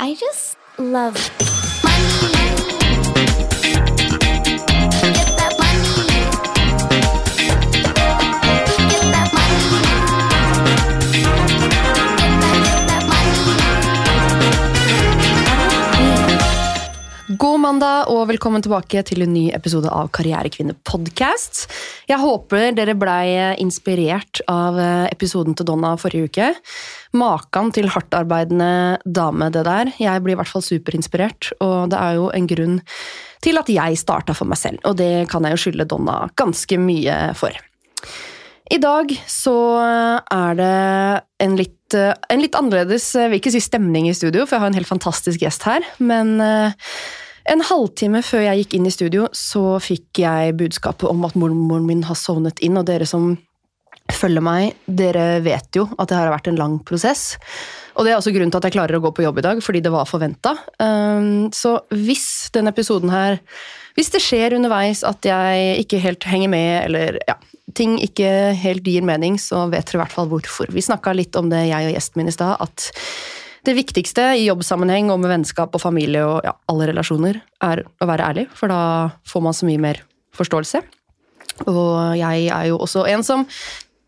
I just love money. God mandag og velkommen tilbake til en ny episode av Karrierekvinne podcast. Jeg håper dere blei inspirert av episoden til Donna forrige uke. Makan til hardtarbeidende dame, det der. Jeg blir i hvert fall superinspirert, og det er jo en grunn til at jeg starta for meg selv, og det kan jeg jo skylde Donna ganske mye for. I dag så er det en litt, en litt annerledes, jeg vil ikke si stemning i studio, for jeg har en helt fantastisk gjest her, men eh, en halvtime før jeg gikk inn i studio, så fikk jeg budskapet om at mormoren min har sovnet inn, og dere som følger meg, dere vet jo at det har vært en lang prosess. Og det er også grunnen til at jeg klarer å gå på jobb i dag, fordi det var forventa. Så hvis denne episoden her Hvis det skjer underveis at jeg ikke helt henger med, eller ja, ting ikke helt gir mening, så vet dere i hvert fall hvorfor. Vi snakka litt om det, jeg og gjesten min i stad, at det viktigste i jobbsammenheng og med vennskap og familie og ja, alle relasjoner, er å være ærlig, for da får man så mye mer forståelse. Og jeg er jo også en som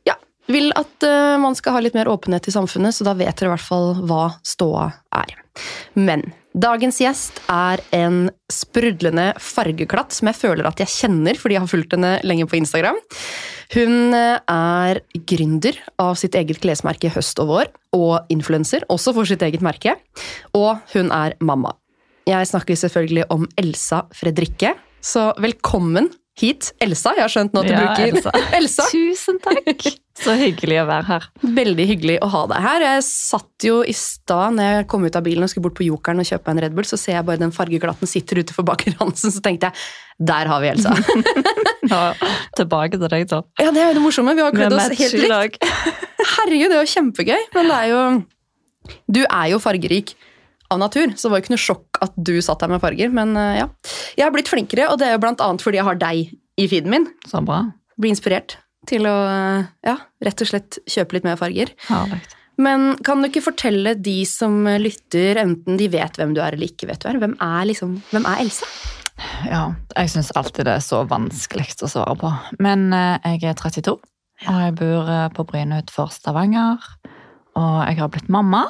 ja, vil at eh, man skal ha litt mer åpenhet i samfunnet, så da vet dere i hvert fall hva ståa er. Men dagens gjest er en sprudlende fargeklatt som jeg føler at jeg kjenner fordi jeg har fulgt henne lenge på Instagram. Hun er gründer av sitt eget klesmerke Høst og Vår, og influenser, også for sitt eget merke. Og hun er mamma. Jeg snakker selvfølgelig om Elsa Fredrikke, så velkommen hit, Elsa. Jeg har skjønt nå at du Ja, bruker Elsa. Elsa. Tusen takk! Så hyggelig å være her. Veldig hyggelig å ha deg her. Jeg satt jo i stad når jeg kom ut av bilen og skulle bort på Jokeren og kjøpe en Red Bull, så ser jeg bare den fargeglatten sitter ute for Baker Hansen, så tenkte jeg der har vi Elsa. Ja, tilbake til deg, da. Ja, det er jo det morsomme. Vi har kledd oss helt likt. Herregud, det er jo kjempegøy, men det er jo Du er jo fargerik av natur, så det var jo ikke noe sjokk at du satt der med farger, men eh, ja. Jeg har blitt flinkere, og det er jo blant annet fordi jeg har deg i feeden min. Så bra. Blir inspirert til å eh, ja, rett og slett kjøpe litt mer farger. Herlig. Men kan du ikke fortelle de som lytter, enten de vet hvem du er eller ikke vet du er, hvem er, liksom, hvem er Elsa? Ja, jeg syns alltid det er så vanskelig å svare på. Men eh, jeg er 32, og jeg bor på Bryne utenfor Stavanger. Og jeg har blitt mamma.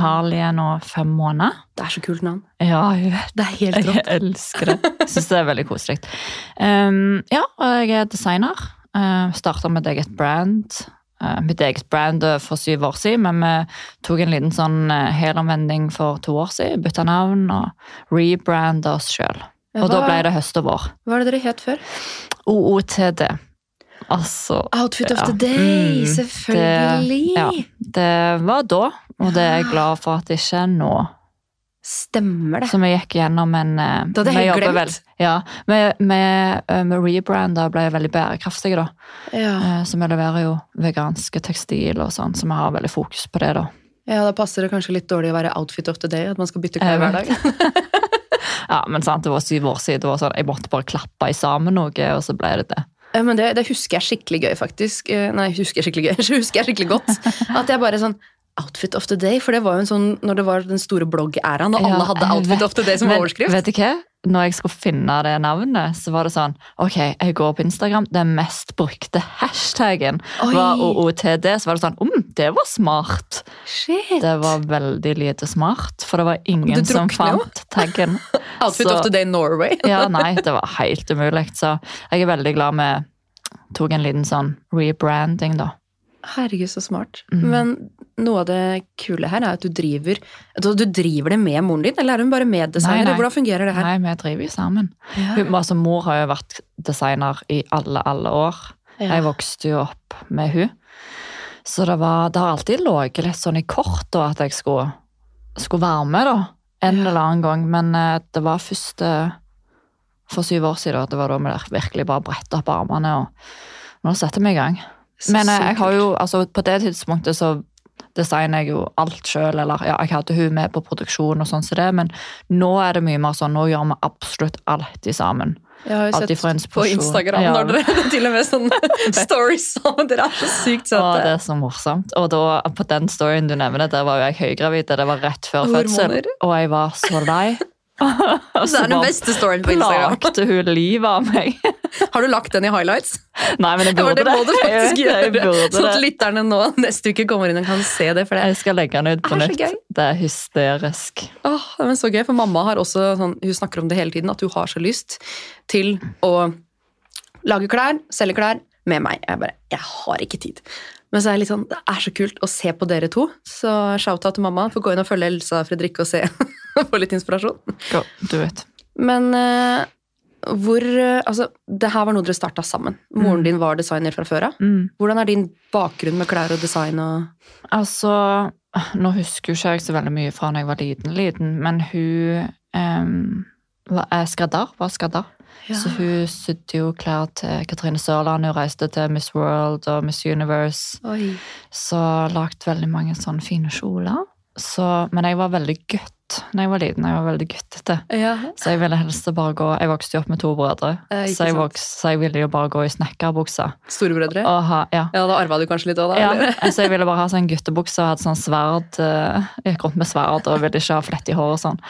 Harley er nå fem måneder. Det er så kult navn. Ja, jeg vet. Det er helt rått. Jeg elsker det. Syns det er veldig koselig. Um, ja, og jeg er designer. Uh, Starta med et eget brand. Uh, mitt eget brand for syv år siden, men vi tok en liten sånn uh, helomvending for to år siden. Bytta navn og rebranda oss sjøl. Og da ble det høst og vår. Hva er det dere het før? OOTD. Altså Outfit of the day, Mm, selvfølgelig. Det, ja, det var da, og det er jeg glad for at det ikke er nå. Stemmer det. Så vi gikk gjennom en Da hadde jeg glemt. Vel, ja, vi, vi, eh, vi rebranda og ble veldig bærekraftige, da. Ja. Eh, Så vi leverer jo veganske tekstil og sånn, så vi har veldig fokus på det, da. ja, da passer det kanskje litt dårlig å være outfit of the day, at man skal bytte klær hver dag. Ja, men sant, det var syv år siden. Det var sånn, Jeg måtte bare klappe i sammen noe, og så ble det det. Ja, Men det, det husker jeg skikkelig gøy, faktisk. Eh, Nei, husker jeg skikkelig gøy. Husker jeg skikkelig godt. At jeg bare sånn Outfit of the day, for det var jo en sånn når det var den store blogg-æraen, og alle hadde Outfit vet. of the day som Men overskrift. Vet du hva? Når jeg skulle finne det navnet, så var det sånn Ok, jeg går på Instagram, den mest brukte hashtaggen Oi. var OOTD. Så var det sånn Om, det var smart! Shit! Det var veldig lite smart, for det var ingen som fant taggen. Outfit så- of the day Norway. Ja, nei, det var helt umulig. Så jeg er veldig glad vi tok en liten sånn rebranding, da. Herregud, så smart. Mm. Men noe av det kule her er at du driver altså, Du driver det med moren din, eller er hun bare meddesigner? Nei, nei. Hvordan fungerer det her? Nei, vi driver jo sammen. Ja. Hun, altså, mor har jo vært designer i alle, alle år. Ja. Jeg vokste jo opp med hun. Så det, var, det har alltid ligget litt sånn i kort at jeg skulle, skulle være med, da. En Ja. eller annen gang. Men eh, det var først eh, for syv år siden. Det var da vi virkelig bare bretta opp armene. og Nå setter vi i gang. Men eh, jeg har jo, altså på det tidspunktet så designer jeg jo alt sjøl, eller ja, jeg hadde hun med på produksjon og sånn som det, men nå er det mye mer sånn, nå gjør vi absolutt alltid sammen. Jeg har jo sett på. Instagram Ja. når dere til og med sånne stories sammen. Dere er så sykt Å, det er så morsomt. Og da, på den storyen du nevner, der var jo jeg høygravid. Det var rett før fødsel. Og jeg var så lei. Det er den beste storyen på Instagram. plagte hun livet av meg. Har du lagt den i highlights? Nei, men jeg burde det må du faktisk gjøre. Sånn at lytterne nå neste uke kommer inn og kan se det. For det Jeg skal legge den ut på Det nytt. Det er hysterisk. Åh, det er så gøy, for mamma har også sånn, hun snakker om det hele tiden, at hun har så lyst til å lage klær, selge klær med meg. Jeg bare, jeg har ikke tid. Men så er det litt sånn, det er så kult å se på dere to, så shout-out til mamma. Få gå inn og følge Elsa og Fredrikke og se, få litt inspirasjon. Go, do it. Men uh, hvor, eh, altså, det her var noe dere startet sammen. Moren Mm. din var designer fra før av. Mm. Hvordan er din bakgrunn med klær og design og... Altså, nå husker jo ikke jeg så veldig mye fra da jeg var liten, liten men hun um, var- er skredder, var skredder. Så hun sydde jo klær til Katrine Sørland. Hun reiste til Miss World og Miss Universe. Oi. Så lagde veldig mange sånne fine kjoler. Så, men jeg var veldig gutt da jeg var liten. Jeg var veldig guttete. Ja. Så jeg ville helst bare gå Jeg vokste jo opp med to brødre, Eh, så, jeg sant. så jeg ville jo bare gå i snekkerbuksa. Storebrødre? Ha, ja. Ja, da arva du kanskje litt òg, da? Ja, eller? altså jeg ville bare ha sånn guttebukse og hadde sånn sverd. eh, Jeg gikk rundt med sverd og ville ikke ha flett i håret og sånn.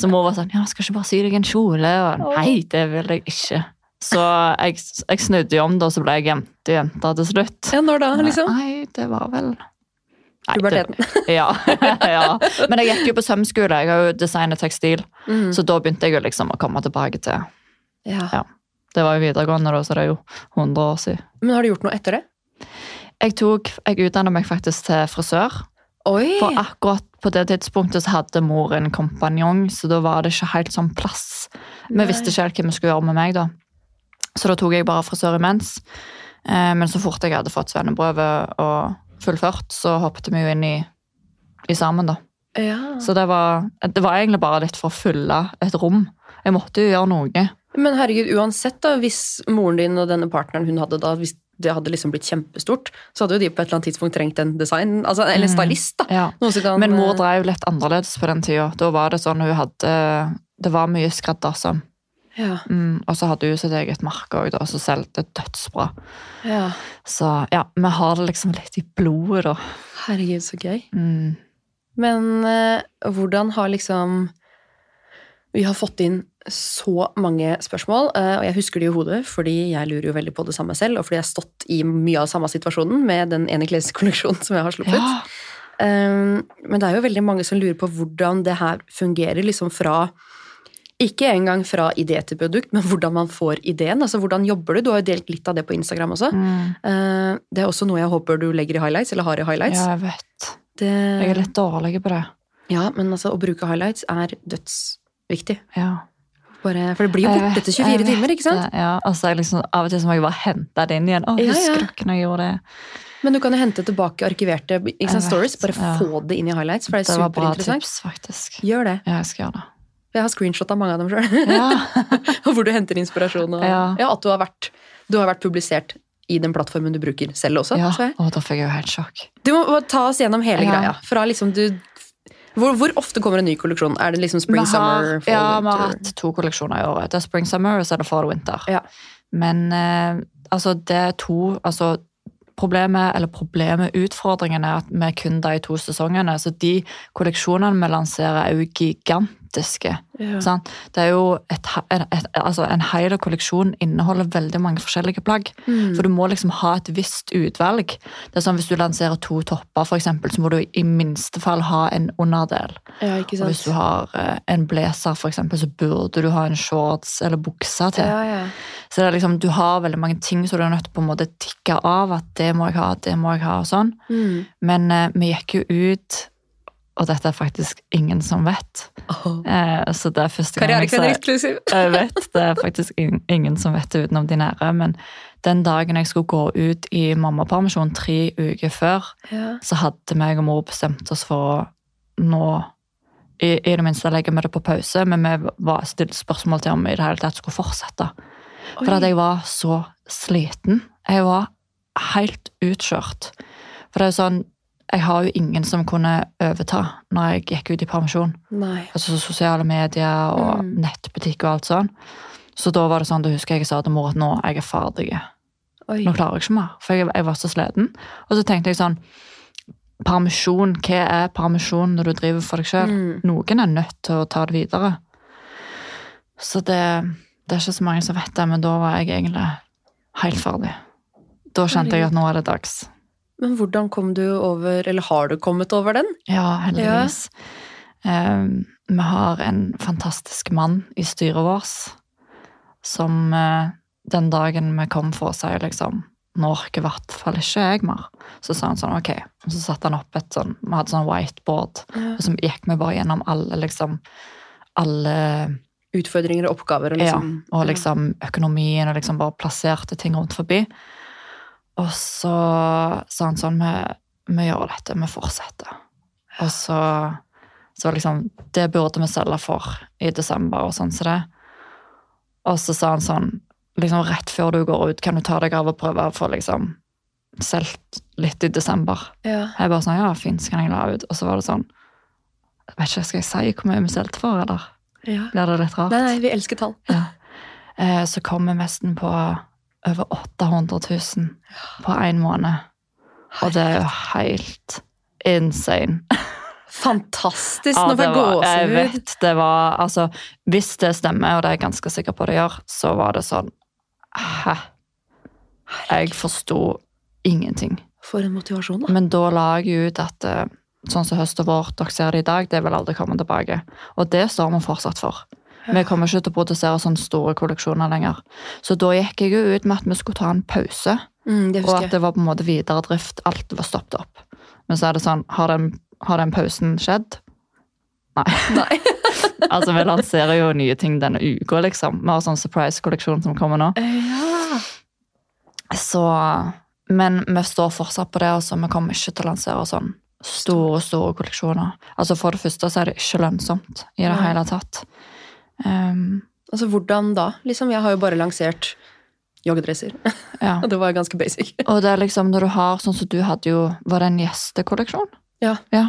Så mor var sånn Ja, skal ikke bare sy deg en kjole? Og nei, det vil jeg ikke. Så jeg, jeg snudde jo om, da, så ble jeg jente, jente til slutt. Ja, når da, liksom? Nei, det var vel Puberteten. Ja, ja. Men jeg gikk jo på sømskole. Jeg har jo designet tekstil. Mm. Så da begynte jeg jo liksom å komme tilbake til Ja. Ja. Det var jo videregående, da, så det er jo 100 år siden. Men har du gjort noe etter det? Jeg, tok, jeg utdannet meg faktisk til frisør. Oi! For akkurat på det tidspunktet så hadde mor en kompanjong, så da var det ikke helt sånn plass. Vi Nei. visste ikke helt hva vi skulle gjøre med meg, da. Så da tok jeg bare frisør imens. Eh, Men så fort jeg hadde fått svenneprøve og fullført, så hoppet vi jo inn i, i sammen, da. Ja. Så det var, det var egentlig bare litt for å fylle et rom. Jeg måtte jo gjøre noe. Men herregud, uansett da, hvis moren din og denne partneren hun hadde da, hvis det hadde liksom blitt kjempestort, så hadde jo de på et eller annet tidspunkt trengt en design, altså, eller en Mm. stylist da. Ja. Kan, Men mor eh, drev litt annerledes på den tida. Da var det sånn hun hadde Det var mye skreddersøm. Ja, Mm, og så hadde hun sitt eget merke òg, som solgte dødsbra. ja. Så ja, vi har det liksom litt i blodet, da. Herregud, så gøy. Mm. Men eh, hvordan har liksom Vi har fått inn så mange spørsmål, eh, og jeg husker det i hodet, fordi jeg lurer jo veldig på det samme selv, og fordi jeg har stått i mye av samme situasjonen med den ene kleskolleksjonen som jeg har sluppet. Ja. Um, men det er jo veldig mange som lurer på hvordan det her fungerer, liksom fra Ikke engang fra idé til produkt, men hvordan man får ideen. altså Hvordan jobber du? Du har jo delt litt av det på Instagram også. Mm. Uh, det er også noe jeg håper du legger i highlights, eller har i highlights. ja, jeg vet. Det, Jeg er litt dårlig på det. ja, men altså, å bruke highlights er dødsviktig. Ja. Bare, for det blir jo borte etter 24 jeg timer, ikke sant? det, Ja, altså liksom, Av og til så må jeg bare hente det inn igjen. Å, Ja, husker ikke når jeg gjorde det? Men du kan jo hente tilbake arkiverte sant, stories. Bare ja. få det inn i highlights, for det er Det var bra tips, faktisk. Gjør det. Ja, jeg skal gjøre det. Jeg har screenshotta mange av dem sjøl. Ja. Hvor du henter inspirasjon. Og, ja. Ja. at du har, vært, du har vært publisert i den plattformen du bruker selv også. ja. og da fikk jeg jo helt sjokk. Du må må ta oss gjennom hele Ja. greia. Fra liksom du hvor, hvor ofte kommer en ny kolleksjon? Er det liksom spring, har- summer, fall, ja, vi har hatt to kolleksjoner i året. Det er spring summer, og så er det fall winter. Ja. Men eh, altså, det er to altså, Problemet, eller problemet, utfordringen er at vi kun de to sesongene. Så de kolleksjonene vi lanserer, er jo gigantiske. Ja. Sant? Det er jo et, et, altså En hel kolleksjon inneholder veldig mange forskjellige plagg. Mm. For du må liksom ha et visst utvalg. Det er sånn Hvis du lanserer to topper, for eksempel, så må du i minste fall ha en underdel. ja, ikke Og hvis du har eh, en blazer, for eksempel, så burde du ha en shorts eller bukse til. Ja, ja. Så det er liksom, du har veldig mange ting som du er nødt til på en måte tikke av. At det må jeg ha, det må jeg ha, og sånn. Mm. Men eh, vi gikk jo ut, og dette er faktisk ingen som vet. Oh. Eh, så det er første gang jeg jeg vet, det er faktisk ing- ingen som vet det utenom de nære. Men den dagen jeg skulle gå ut i mammapermisjon tre uker før, Ja. så hadde meg og mor bestemt oss for å nå i, i det minste legge vi det på pause, men vi var stilte spørsmål til om vi i det hele tatt skulle fortsette. For at jeg var så sliten. Jeg var helt utkjørt. For det er jo sånn, jeg har jo ingen som kunne overta når jeg gikk ut i permisjon Nei. altså sosiale medier og Mm. nettbutikk og alt sånn. Så da var det sånn, da husker jeg jeg sa til mor at nå er jeg ferdig. Nå klarer jeg ikke mer, for jeg, jeg var så sliten. Og så tenkte jeg sånn, permisjon, hva er permisjon når du driver for deg selv? Mm. Noen er nødt til å ta det videre. Så det, det er ikke så mange som vet det, men da var jeg egentlig helt ferdig. Da kjente jeg at nå er det dags. Men hvordan kom du over, eller har du kommet over den? Ja, heldigvis. Eh, vi har en fantastisk mann i styret vårt som uh, den dagen vi kom for å si liksom Nå orker i hvert fall ikke jeg mer. Så sa han sånn, ok. Og så satte han opp et sånn Vi hadde sånn whiteboard, Ja. og så gikk vi bare gjennom alle liksom Alle Utfordringer og oppgaver liksom ja, og liksom økonomien, og liksom bare plasserte ting rundt forbi. Og så sa han sånn, vi, vi gjør dette, vi fortsetter. Og så, så liksom, det burde vi selge for i desember og sånn som det. Og så sa han sånn, liksom rett før du går ut, kan du ta deg av og prøve å få liksom solgt litt i desember. ja. Jeg bare sånn, ja, fint, så kan jeg la ut. Og så var det sånn, jeg vet ikke, skal jeg si hvor mye vi solgte for, eller? ja. Blir det litt rart? Nei, nei, vi elsker tall. Ja. Eh, så kom vi nesten på over 800 000 på én måned. Og det er jo helt insane. Fantastisk! Nå får jeg gåsehud. jeg vet, det var Altså, hvis det stemmer, og det er jeg ganske sikker på det gjør, så var det sånn Hæ? Jeg forsto ingenting. For en motivasjon, da. Men da la jeg ut at eh, sånn som høst og vår, dere ser det i dag, det vil aldri komme tilbake. Og det står vi fortsatt for. Vi kommer ikke til å produsere sånne store kolleksjoner lenger. Så da gikk jeg jo ut med at vi skulle ta en pause, Mm, og at det var på en måte videre drift. Alt var stoppet opp. Men så er det sånn, har den, har den pausen skjedd? Nei. Nei. Altså, vi lanserer jo nye ting denne uka, liksom. Vi har sånn surprise-kolleksjon som kommer nå. Ja. Så, men vi står fortsatt på det, altså vi kommer ikke til å lansere sånn store, store kolleksjoner. Altså For det første så er det ikke lønnsomt i det Nei. hele tatt. Um, Altså, hvordan da? Liksom, jeg har jo bare lansert joggedresser. ja. Og det var ganske basic. Og det er liksom når du har, sånn som du hadde jo, var det en gjestekolleksjon? Ja. Ja.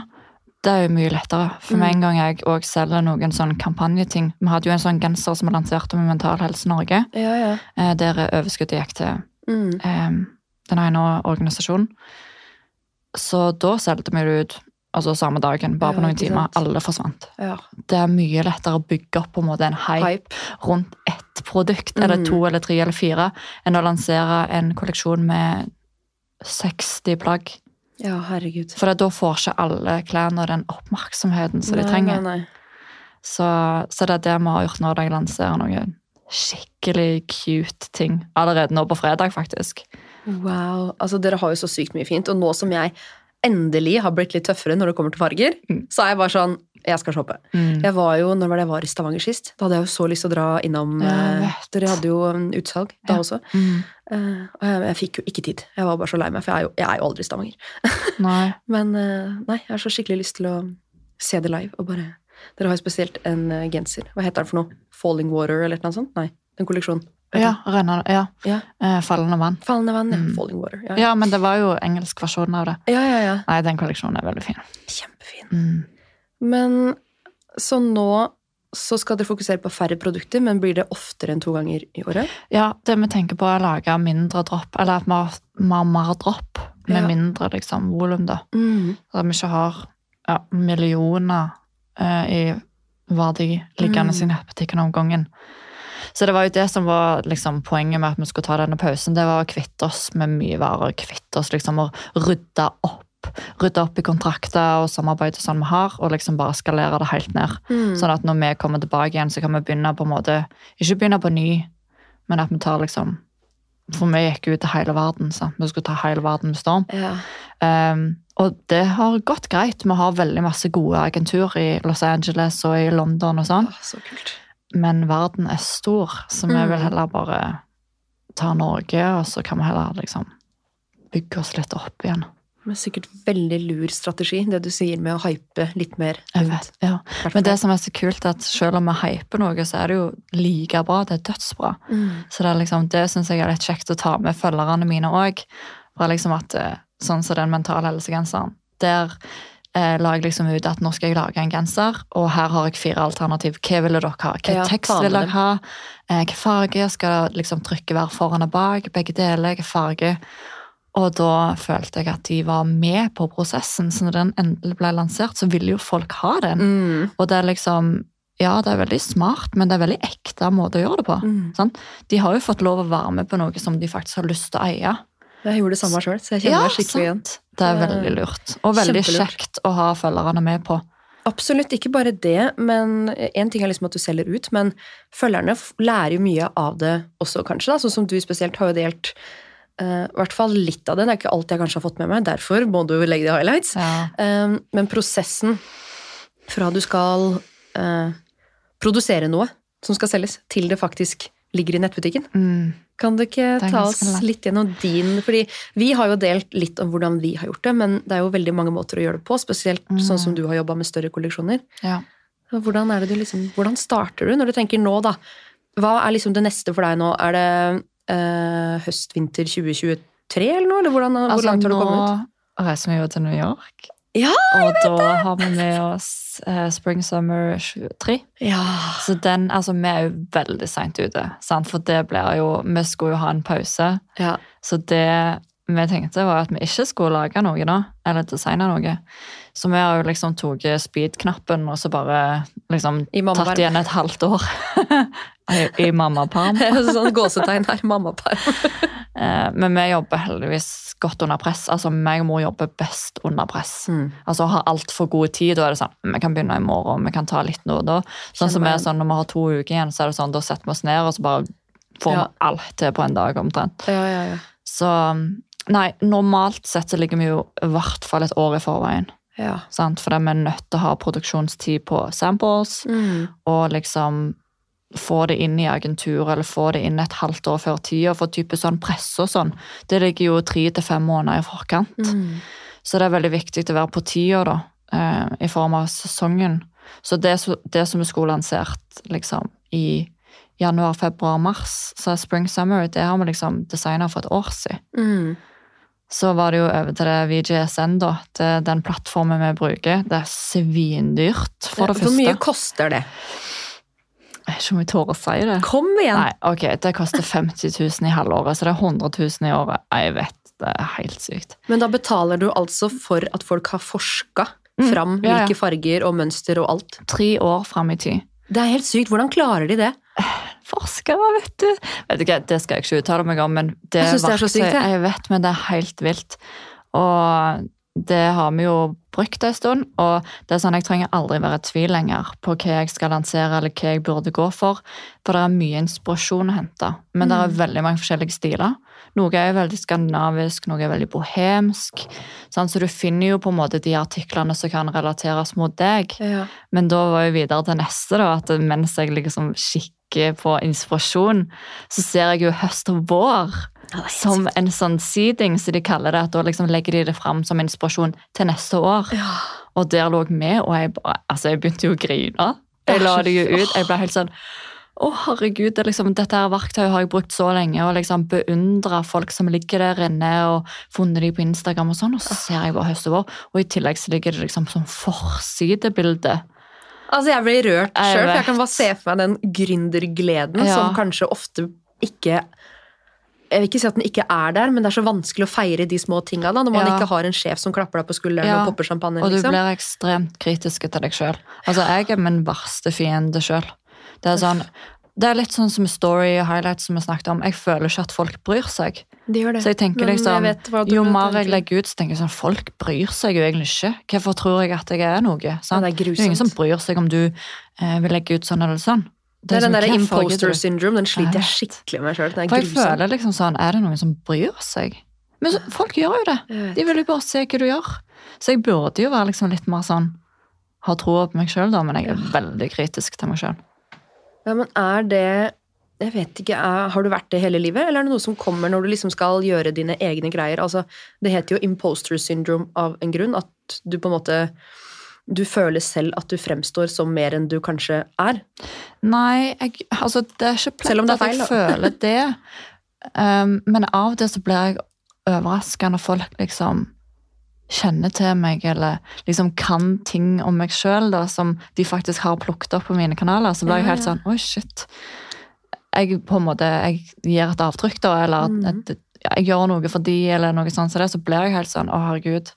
Det er jo mye lettere. For med Mm. en gang jeg òg selger noen sånn kampanjeting Vi hadde jo en sånn genser som vi lanserte med Mental Helse Norge, Ja, ja. eh, der overskuddet gikk til Mm. eh, den ene organisasjonen. Så da solgte vi det ut altså samme dagen, bare på noen timer. Alle forsvant. ja. Det er mye lettere å bygge opp på en måte en hype, Hype. rundt ett produkt, eller Mm. to eller tre eller fire, enn å lansere en kolleksjon med 60 plagg. Ja, herregud. For da får ikke alle klærne den oppmerksomheten som de trenger. Nei, nei. Så, så det er det vi har gjort nå, da jeg lanserer noen skikkelig cute ting. Allerede nå på fredag, faktisk. Wow. Altså, dere har jo så sykt mye fint, og nå som jeg endelig har blitt litt tøffere når det kommer til farger, Mm. så er jeg bare sånn Jeg skal shoppe. Mm. Jeg var jo, Når var det jeg var i Stavanger sist? Da hadde jeg jo så lyst til å dra innom eh. Dere hadde jo utsalg da Ja. også. Mm. Eh, og jeg, jeg fikk jo ikke tid. Jeg var bare så lei meg, for jeg er jo, jeg er jo aldri i Stavanger. Nei. Men eh, nei, jeg har så skikkelig lyst til å se det live. og bare... Dere har jo spesielt en genser. Hva heter den for noe? Falling Water eller noe sånt? Nei, en kolleksjon. Ja, renner, ja. Ja. Eh, fallende vann. Fallende vann, ja. Mm. Falling Water. Ja, Ja, men det var jo engelsk versjon av det. ja, ja. ja. Nei, den kolleksjonen er veldig fin. Kjempefin. Mm. Men så nå så skal dere fokusere på færre produkter, men blir det oftere enn to ganger i året? Ja, det vi tenker på er å lage mindre dropp, eller at vi har, har mer dropp med Ja. mindre liksom, volum, da. Mm. Så at vi ikke har ja, millioner eh, i verdi liggende Mm. i nettbutikken om gangen. Så det var jo det som var liksom, poenget med at vi skulle ta denne pausen. Det var å kvitte oss med mye varer, kvitte oss liksom og rydde opp. Rydde opp i kontrakter og samarbeid sånn vi har, og liksom bare skalere det helt ned. Mm. Sånn at når vi kommer tilbake igjen, så kan vi begynne på en måte Ikke begynne på ny, men at vi tar liksom For vi gikk ut til hele verden. sant? Vi skulle ta hele verden med storm. Ja. Um, og det har gått greit. Vi har veldig masse gode agentur i Los Angeles og i London og sånn. Så kult. Men verden er stor, så vi Mm. vil heller bare ta Norge, og så kan vi heller liksom bygge oss litt opp igjen. Det er sikkert veldig lur strategi, det du sier med å hype litt mer. Vet, ja. Men det som er så kult, er at selv om vi hyper noe, så er det jo like bra. Det er dødsbra. Mm. Så det, er liksom, det syns jeg er litt kjekt å ta med følgerne mine òg. Liksom at, eh, sånn som den mentale helsegenseren. Der eh, jeg liksom ut at nå skal jeg lage en genser, og her har jeg fire alternativ. Hva ville dere ha? Hva Ja, tekst vil dere ha? Eh, hva farge skal liksom trykket være foran og bak? Begge deler, hva farge? Og da følte jeg at de var med på prosessen, så når den endelig ble lansert, så ville jo folk ha den. Mm. Og det er liksom Ja, det er veldig smart, men det er veldig ekte måte å gjøre det på. Mm. Sant? De har jo fått lov å være med på noe som de faktisk har lyst til å eie. Jeg gjorde det samme sjøl, så jeg kjenner meg skikkelig igjen. sant? Det er Det er veldig lurt. Og veldig kjempelurt. kjekt å ha følgerne med på. Absolutt, ikke bare det, men en ting er liksom at du selger ut, men følgerne lærer jo mye av det også, kanskje. da, Sånn som du spesielt har jo delt uh, i hvert fall litt av det. Det er ikke alt jeg kanskje har fått med meg, derfor må du legge det i highlights. Ja. Um, men prosessen fra du skal uh, produsere noe som skal selges, til det faktisk ligger i nettbutikken. Mm. Kan du ikke ta oss litt gjennom din Fordi vi har jo delt litt om hvordan vi har gjort det, men det er jo veldig mange måter å gjøre det på, spesielt Mm. sånn som du har jobba med større kolleksjoner. ja. Hvordan, er det du liksom, hvordan starter du når du tenker nå, da? Hva er liksom det neste for deg nå? Er det eh, høst-vinter 2023 eller noe? Eller hvordan, hvor Altså, langt har du kommet? nå reiser vi jo til New York, Ja, og da har vi med oss eh, Spring Summer 23. Ja. Så den, altså, vi er jo veldig seint ute, sant? for det blir jo Vi skulle jo ha en pause. ja. Så det vi tenkte var at vi ikke skulle lage noe da, eller designe noe. Så vi har jo liksom tatt speed-knappen og så bare liksom tatt igjen et halvt år i, mammaperm. sånn gåsetegn her. Mammaperm. Eh, Men vi jobber heldigvis godt under press. Altså, meg og mor jobber best under press. Mm. Altså, har altfor god tid, da er det sånn, vi kan begynne i morgen, vi kan ta litt nå da. Sånn som er sånn, når vi har to uker igjen, så er det sånn, da setter vi oss ned, og så bare får Ja. vi alt til på en dag omtrent. Ja, ja, ja. Så nei, normalt sett så ligger vi jo i hvert fall et år i forveien. ja. Sant? For vi er nødt til å ha produksjonstid på samples, Mm. og liksom få det inn i agentur, eller få det inn et halvt år før tida, for type sånn presse og sånn. Det ligger jo tre til fem måneder i forkant. Mm. Så det er veldig viktig å være på tida, da, eh, i form av sesongen. Så det, det som vi skulle lansert liksom i januar, februar, mars, så er Spring Summer, det har vi liksom designa for et år siden. Mm. Så var det jo over til det VGSN, da. Det, den plattformen vi bruker. Det er svindyrt, for det Hvor første. mye koster det? Jeg vet ikke om jeg tør å si det. Kom igjen! Nei, ok, Det koster 50 000 i halvåret, så det er 100 000 i året. Jeg vet, det er helt sykt. Men da betaler du altså for at folk har forska Mm, fram ja, ja. hvilke farger og mønster og alt. Tre år fram i tid. Det er helt sykt. Hvordan klarer de det? Forskere, vet du. Vet du Det skal jeg ikke uttale meg om, men det Jeg synes det er så sykt, jeg. jeg vet, men det er helt vilt. Og det har vi jo brukt en stund, og det er sånn, jeg trenger aldri være i tvil lenger på hva jeg skal lansere, eller hva jeg burde gå for, for det er mye inspirasjon å hente. Men det er Mm. veldig mange forskjellige stiler. Noe er jo veldig skandinavisk, noe er veldig bohemsk, sånn, så du finner jo på en måte de artiklene som kan relateres mot deg. Ja. Men da var jeg videre til neste, da, at mens jeg liksom kikker på inspirasjon, så ser jeg jo høst og vår som en sånn seeding, som de kaller det. at Da liksom legger de det fram som inspirasjon til neste år. Ja. Og der lå med, og jeg, bare, altså, jeg begynte jo å grine. Jeg la det jo ut. Jeg ble helt sånn å, herregud, det liksom, dette her verktøyet har jeg brukt så lenge, og liksom beundra folk som ligger der inne, og funnet de på Instagram og sånn, og så ser jeg bare høst og i tillegg så ligger det liksom som forsidebilde. Altså, jeg blir rørt sjøl, for jeg kan bare se for meg den gründergleden Ja. som kanskje ofte ikke jeg vil ikke si at den ikke er der, men det er så vanskelig å feire de små tinga når man Ja. ikke har en sjef som klapper deg på skulderen Ja, og popper champagne. Og du liksom. blir ekstremt kritisk til deg sjøl. Altså, jeg er min verste fiende sjøl. Det er sånn det er litt sånn som story og highlights som vi snakket om. Jeg føler ikke at folk bryr seg. De gjør det. Så jeg tenker liksom, jeg Jo mer jeg legger ut, så tenker jeg sånn, folk bryr seg jo egentlig ikke. Hvorfor tror jeg at jeg er noe? Ja, det er det er ingen som bryr seg om du eh, vil legge ut sånn eller sånn. Det er den der imposter syndrome, den sliter jeg skikkelig med sjøl. For jeg føler liksom sånn, er det noen som bryr seg? Men så, folk gjør jo det. De vil jo bare se hva du gjør. Så jeg burde jo være liksom litt mer sånn, ha troa på meg sjøl, da, men jeg er veldig kritisk til meg sjøl. Ja, men er det jeg vet ikke, er, Har du vært det hele livet, eller er det noe som kommer når du liksom skal gjøre dine egne greier? Altså, Det heter jo imposter syndrome av en grunn. At du på en måte Du føler selv at du fremstår som mer enn du kanskje er. Nei, jeg, altså det er ikke plett at jeg føler det. Um, men av og til så blir jeg overraska når folk liksom kjenner til meg, eller liksom kan ting om meg sjøl som de faktisk har plukket opp på mine kanaler, så blir jeg helt sånn Oi, shit. Jeg på en måte, jeg gir et avtrykk, da, eller at, Mm. at jeg gjør noe for de, eller noe sånt, så, det, så blir jeg helt sånn Å, herregud.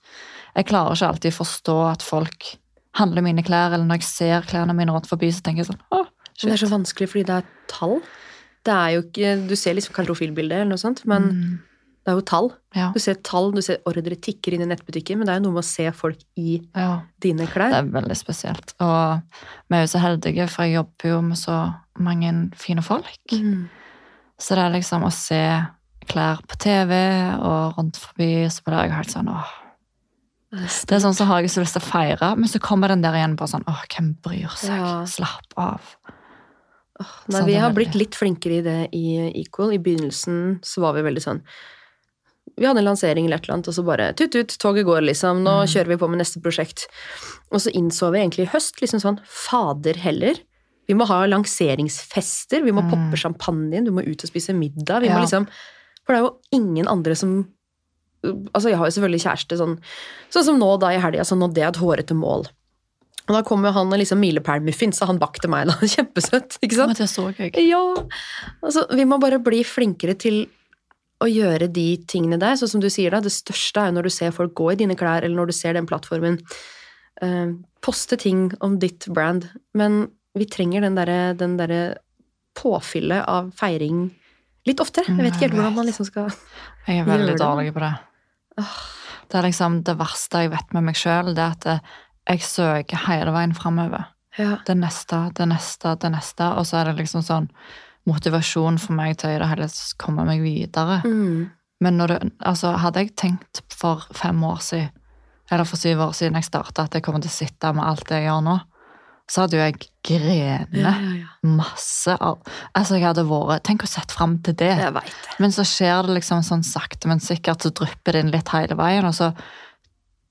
Jeg klarer ikke alltid forstå at folk handler mine klær, eller når jeg ser klærne mine rundt forbi, så tenker jeg sånn Å, Men det er så vanskelig fordi det er tall. Det er jo ikke, Du ser liksom kalorofilbildet eller noe sånt, men Mm, det er jo tall. ja, Du ser tall, du ser ordre tikker inn i nettbutikken, men det er jo noe med å se folk i ja. dine klær. Det er veldig spesielt. Og vi er jo så heldige, for jeg jobber jo med så mange fine folk. Mm. Så det er liksom å se klær på TV og rundt forbi, så blir jeg helt sånn åh. Det er sånn så har jeg så lyst til å feire, men så kommer den der igjen bare sånn åh, hvem bryr seg? Ja. Slapp av. Nei, sånn, vi har blitt litt flinkere i det i Equal. I begynnelsen så var vi veldig sånn Vi hadde en lansering eller et eller annet, og så bare tut-tut, toget går, liksom. Nå Mm. kjører vi på med neste prosjekt. Og så innså vi egentlig i høst liksom sånn Fader heller. Vi må ha lanseringsfester, vi må Mm. poppe champagnen, du må ut og spise middag. Vi Ja. må liksom For det er jo ingen andre som Altså, jeg har jo selvfølgelig kjæreste sånn Sånn som nå, da, i helga. Så nådde jeg et hårete mål. Og da kom jo han og liksom milepælmuffins, og han bakte meg da. Kjempesøtt, ikke sant? Men det så gøy. Ja. Altså, vi må bare bli flinkere til å gjøre de tingene der. Sånn som du sier da, det største er jo når du ser folk gå i dine klær, eller når du ser den plattformen. Eh, poste ting om ditt brand. Men vi trenger den derre den derre påfyllet av feiring litt oftere. Jeg vet ikke helt hvordan man liksom skal Jeg er veldig dårlig på det. Det er liksom det verste jeg vet med meg sjøl, det er at eh, jeg søker hele veien framover. Ja. det neste, det neste, det neste. Og så er det liksom sånn motivasjon for meg til å hele komme meg videre. Mm. Men det, altså, hadde jeg tenkt for fem år siden, eller for syv år siden jeg starta, at jeg kommer til å sitte med alt det jeg gjør nå, så hadde jo jeg grenet Ja, ja, ja. masse av Altså, jeg hadde vært Tenk å sette fram til det. Jeg. Men så skjer det liksom sånn sakte, men sikkert, så drypper det inn litt hele veien, og så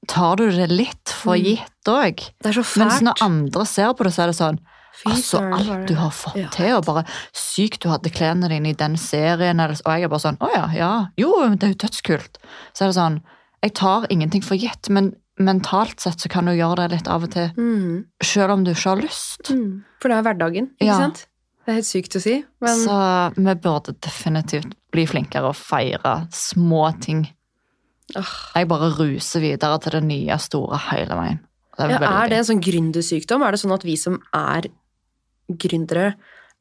tar du det litt for Mm. gitt òg. Mens når andre ser på det, så er det sånn Altså, alt du har fått Ja. til, og bare sykt du hadde klærne dine i den serien, eller, og jeg er bare sånn, å ja, ja, jo, det er jo dødskult. Så er det sånn, jeg tar ingenting for gitt, men mentalt sett så kan du gjøre det litt av og til, Mm. selv om du ikke har lyst. Mm. For det er hverdagen, ikke Ja. sant? Det er helt sykt å si, men Så vi burde definitivt bli flinkere å feire små ting. Oh. Jeg bare ruser videre til det nye store hele veien. Det er ja, Er det en sånn gründersykdom? Er det sånn at vi som er gründere,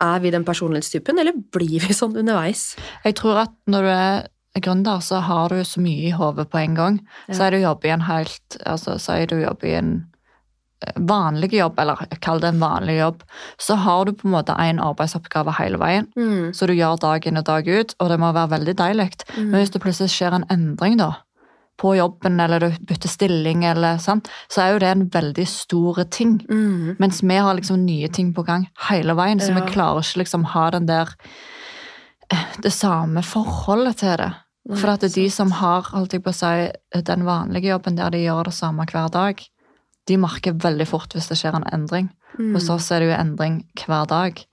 er vi den personlighetstypen, eller blir vi sånn underveis? Jeg tror at når du er gründer, så har du så mye i hodet på en gang. Så er du jobber i en helt altså, Så er du jobber i en eh, vanlig jobb, eller kall det en vanlig jobb, så har du på en måte en arbeidsoppgave hele veien. Mm. Så du gjør dag inn og dag ut, og det må være veldig deilig. Mm. Men hvis det plutselig skjer en endring da, på jobben, eller du bytter stilling, eller sant, så er jo det en veldig stor ting. Mm. Mens vi har liksom nye ting på gang hele veien, så Ja. vi klarer ikke liksom ha den der eh, det samme forholdet til det. For at det er de som har holdt jeg på å si, den vanlige jobben der de gjør det samme hver dag, de merker veldig fort hvis det skjer en endring. Mm. Hos oss er det jo endring hver dag.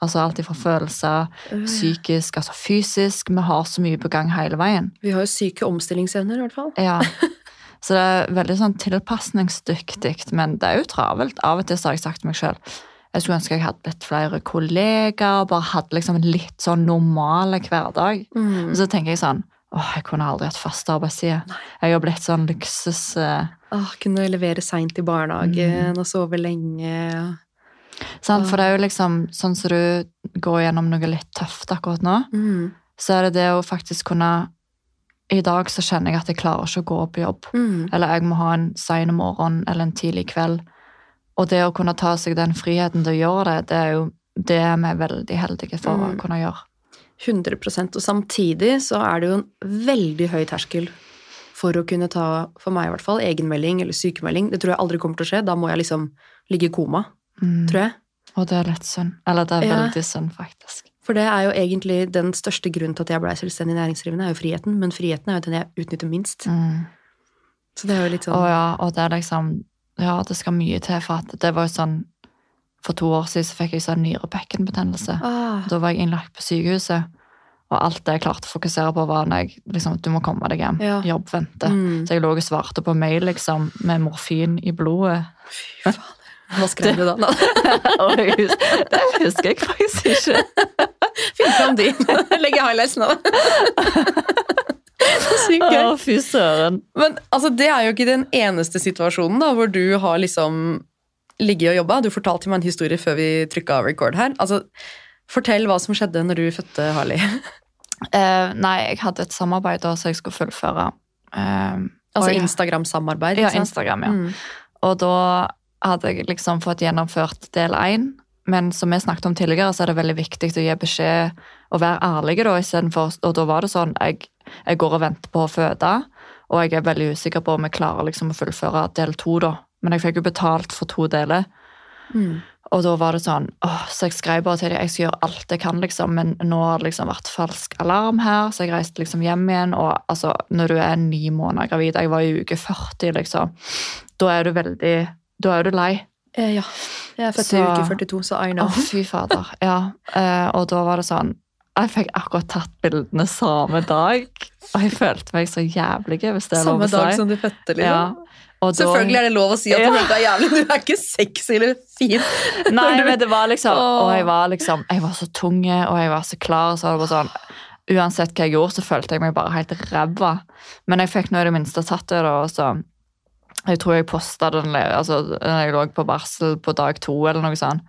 Altså alt ifra følelser, psykisk, altså fysisk. Vi har så mye på gang hele veien. Vi har jo syke omstillingsevner, i hvert fall. Ja. Så det er veldig sånn tilpasningsdyktig, men det er jo travelt. Av og til så har jeg sagt til meg sjøl jeg skulle ønske jeg hadde litt flere kollegaer, bare hadde liksom en litt sånn normal hverdag. Mm. Og så tenker jeg sånn åh, jeg kunne aldri hatt fast arbeidstid. Jeg har blitt sånn luksus... Uh... Åh, kunne levere seint i barnehagen Mm. og sove lenge. Sant? For det er jo liksom sånn som du går gjennom noe litt tøft akkurat nå, Mm. så er det det å faktisk kunne I dag så kjenner jeg at jeg klarer ikke å gå på jobb. Mm. Eller jeg må ha en sein morgen eller en tidlig kveld. Og det å kunne ta seg den friheten til å gjøre det, det er jo det er veldig heldige for å Mm. kunne gjøre. 100% Og samtidig så er det jo en veldig høy terskel for å kunne ta, for meg i hvert fall, egenmelding eller sykemelding. Det tror jeg aldri kommer til å skje. Da må jeg liksom ligge i koma, Mm. tror jeg. Og det er litt synd. Eller det er Ja. veldig synd, faktisk. For det er jo egentlig den største grunnen til at jeg blei selvstendig næringsdrivende, er jo friheten. Men friheten er jo den jeg utnytter minst. Mm. Så det er jo litt sånn Å ja, og det er liksom Ja, det skal mye til for at det var jo sånn For to år siden så fikk jeg sånn nyrebekkenbetennelse. ah, Da var jeg innlagt på sykehuset. Og alt det jeg klarte å fokusere på, var når jeg liksom, du må komme deg hjem. Ja. Jobb venter. Mm. Så jeg lå og svarte på mail liksom, med morfin i blodet. Hva skrev du da? Jeg hus det husker jeg faktisk ikke. Finn fram de. Legger highlights nå. Sykt gøy. Å, fy søren. Men altså, det er jo ikke den eneste situasjonen da, hvor du har liksom ligget og jobba. Du fortalte meg en historie før vi trykka record her. Altså, fortell hva som skjedde når du fødte Harley. Uh, nei, jeg hadde et samarbeid da, så jeg skulle fullføre. Uh, Altså Instagram-samarbeid. Ja. Instagram, ja. Mm. Og da hadde jeg liksom fått gjennomført del én. Men som vi snakket om tidligere, så er det veldig viktig å gi beskjed og være ærlig. da, for, Og da var det sånn jeg, jeg går og venter på å føde, og jeg er veldig usikker på om jeg klarer liksom å fullføre del to. da. Men jeg fikk jo betalt for to deler. Mm. Og da var det sånn, åh, så jeg skrev bare til dem, jeg skal gjøre alt jeg kan, liksom, men nå har det liksom vært falsk alarm her, så jeg reiste liksom hjem igjen, og altså, når du er ni måneder gravid, jeg var i uke 40, liksom, da er du veldig, da er du lei. Eh, ja. Jeg er født i uke 42, så I Å, know. fy fader, ja. Eh, og da var det sånn, jeg fikk akkurat tatt bildene samme dag, og jeg følte meg så jævlig, hvis det er lov å si. Samme dag som du fødte, liksom. Ja. Og da- Selvfølgelig er det lov å si at du følte deg jævlig. Du er ikke sexy eller fin. Nei, men det var liksom Og jeg var liksom Jeg var så tung, og jeg var så klar, så var det bare sånn Uansett hva jeg gjorde, så følte jeg meg bare helt ræva. Men jeg fikk nå i det minste tatt det, da, og så Jeg tror jeg posta den altså, jeg lå på barsel på dag to, eller noe sånt.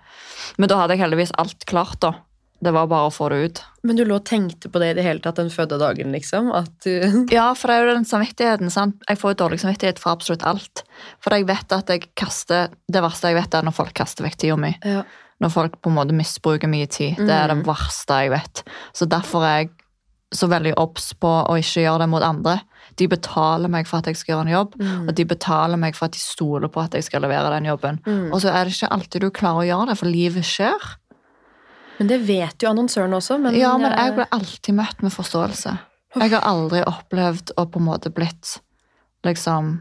Men da hadde jeg heldigvis alt klart, da. Det var bare å få det ut. Men du lå og tenkte på det i det hele tatt den fødedagen, liksom? Du Ja, for det er jo den samvittigheten. sant? Jeg får jo dårlig samvittighet for absolutt alt. For jeg vet at jeg kaster Det verste jeg vet, er når folk kaster vekk tida mi. ja. når folk på en måte misbruker mye tid. Det er det Mm. verste jeg vet. Så derfor er jeg så veldig obs på å ikke gjøre det mot andre. De betaler meg for at jeg skal gjøre en jobb, Mm. og de betaler meg for at de stoler på at jeg skal levere den jobben. Mm. Og så er det ikke alltid du klarer å gjøre det, for livet skjer. Men det vet jo annonsøren også. Men, Ja, men jeg eh, ble alltid møtt med forståelse. Jeg har aldri opplevd å på en måte blitt liksom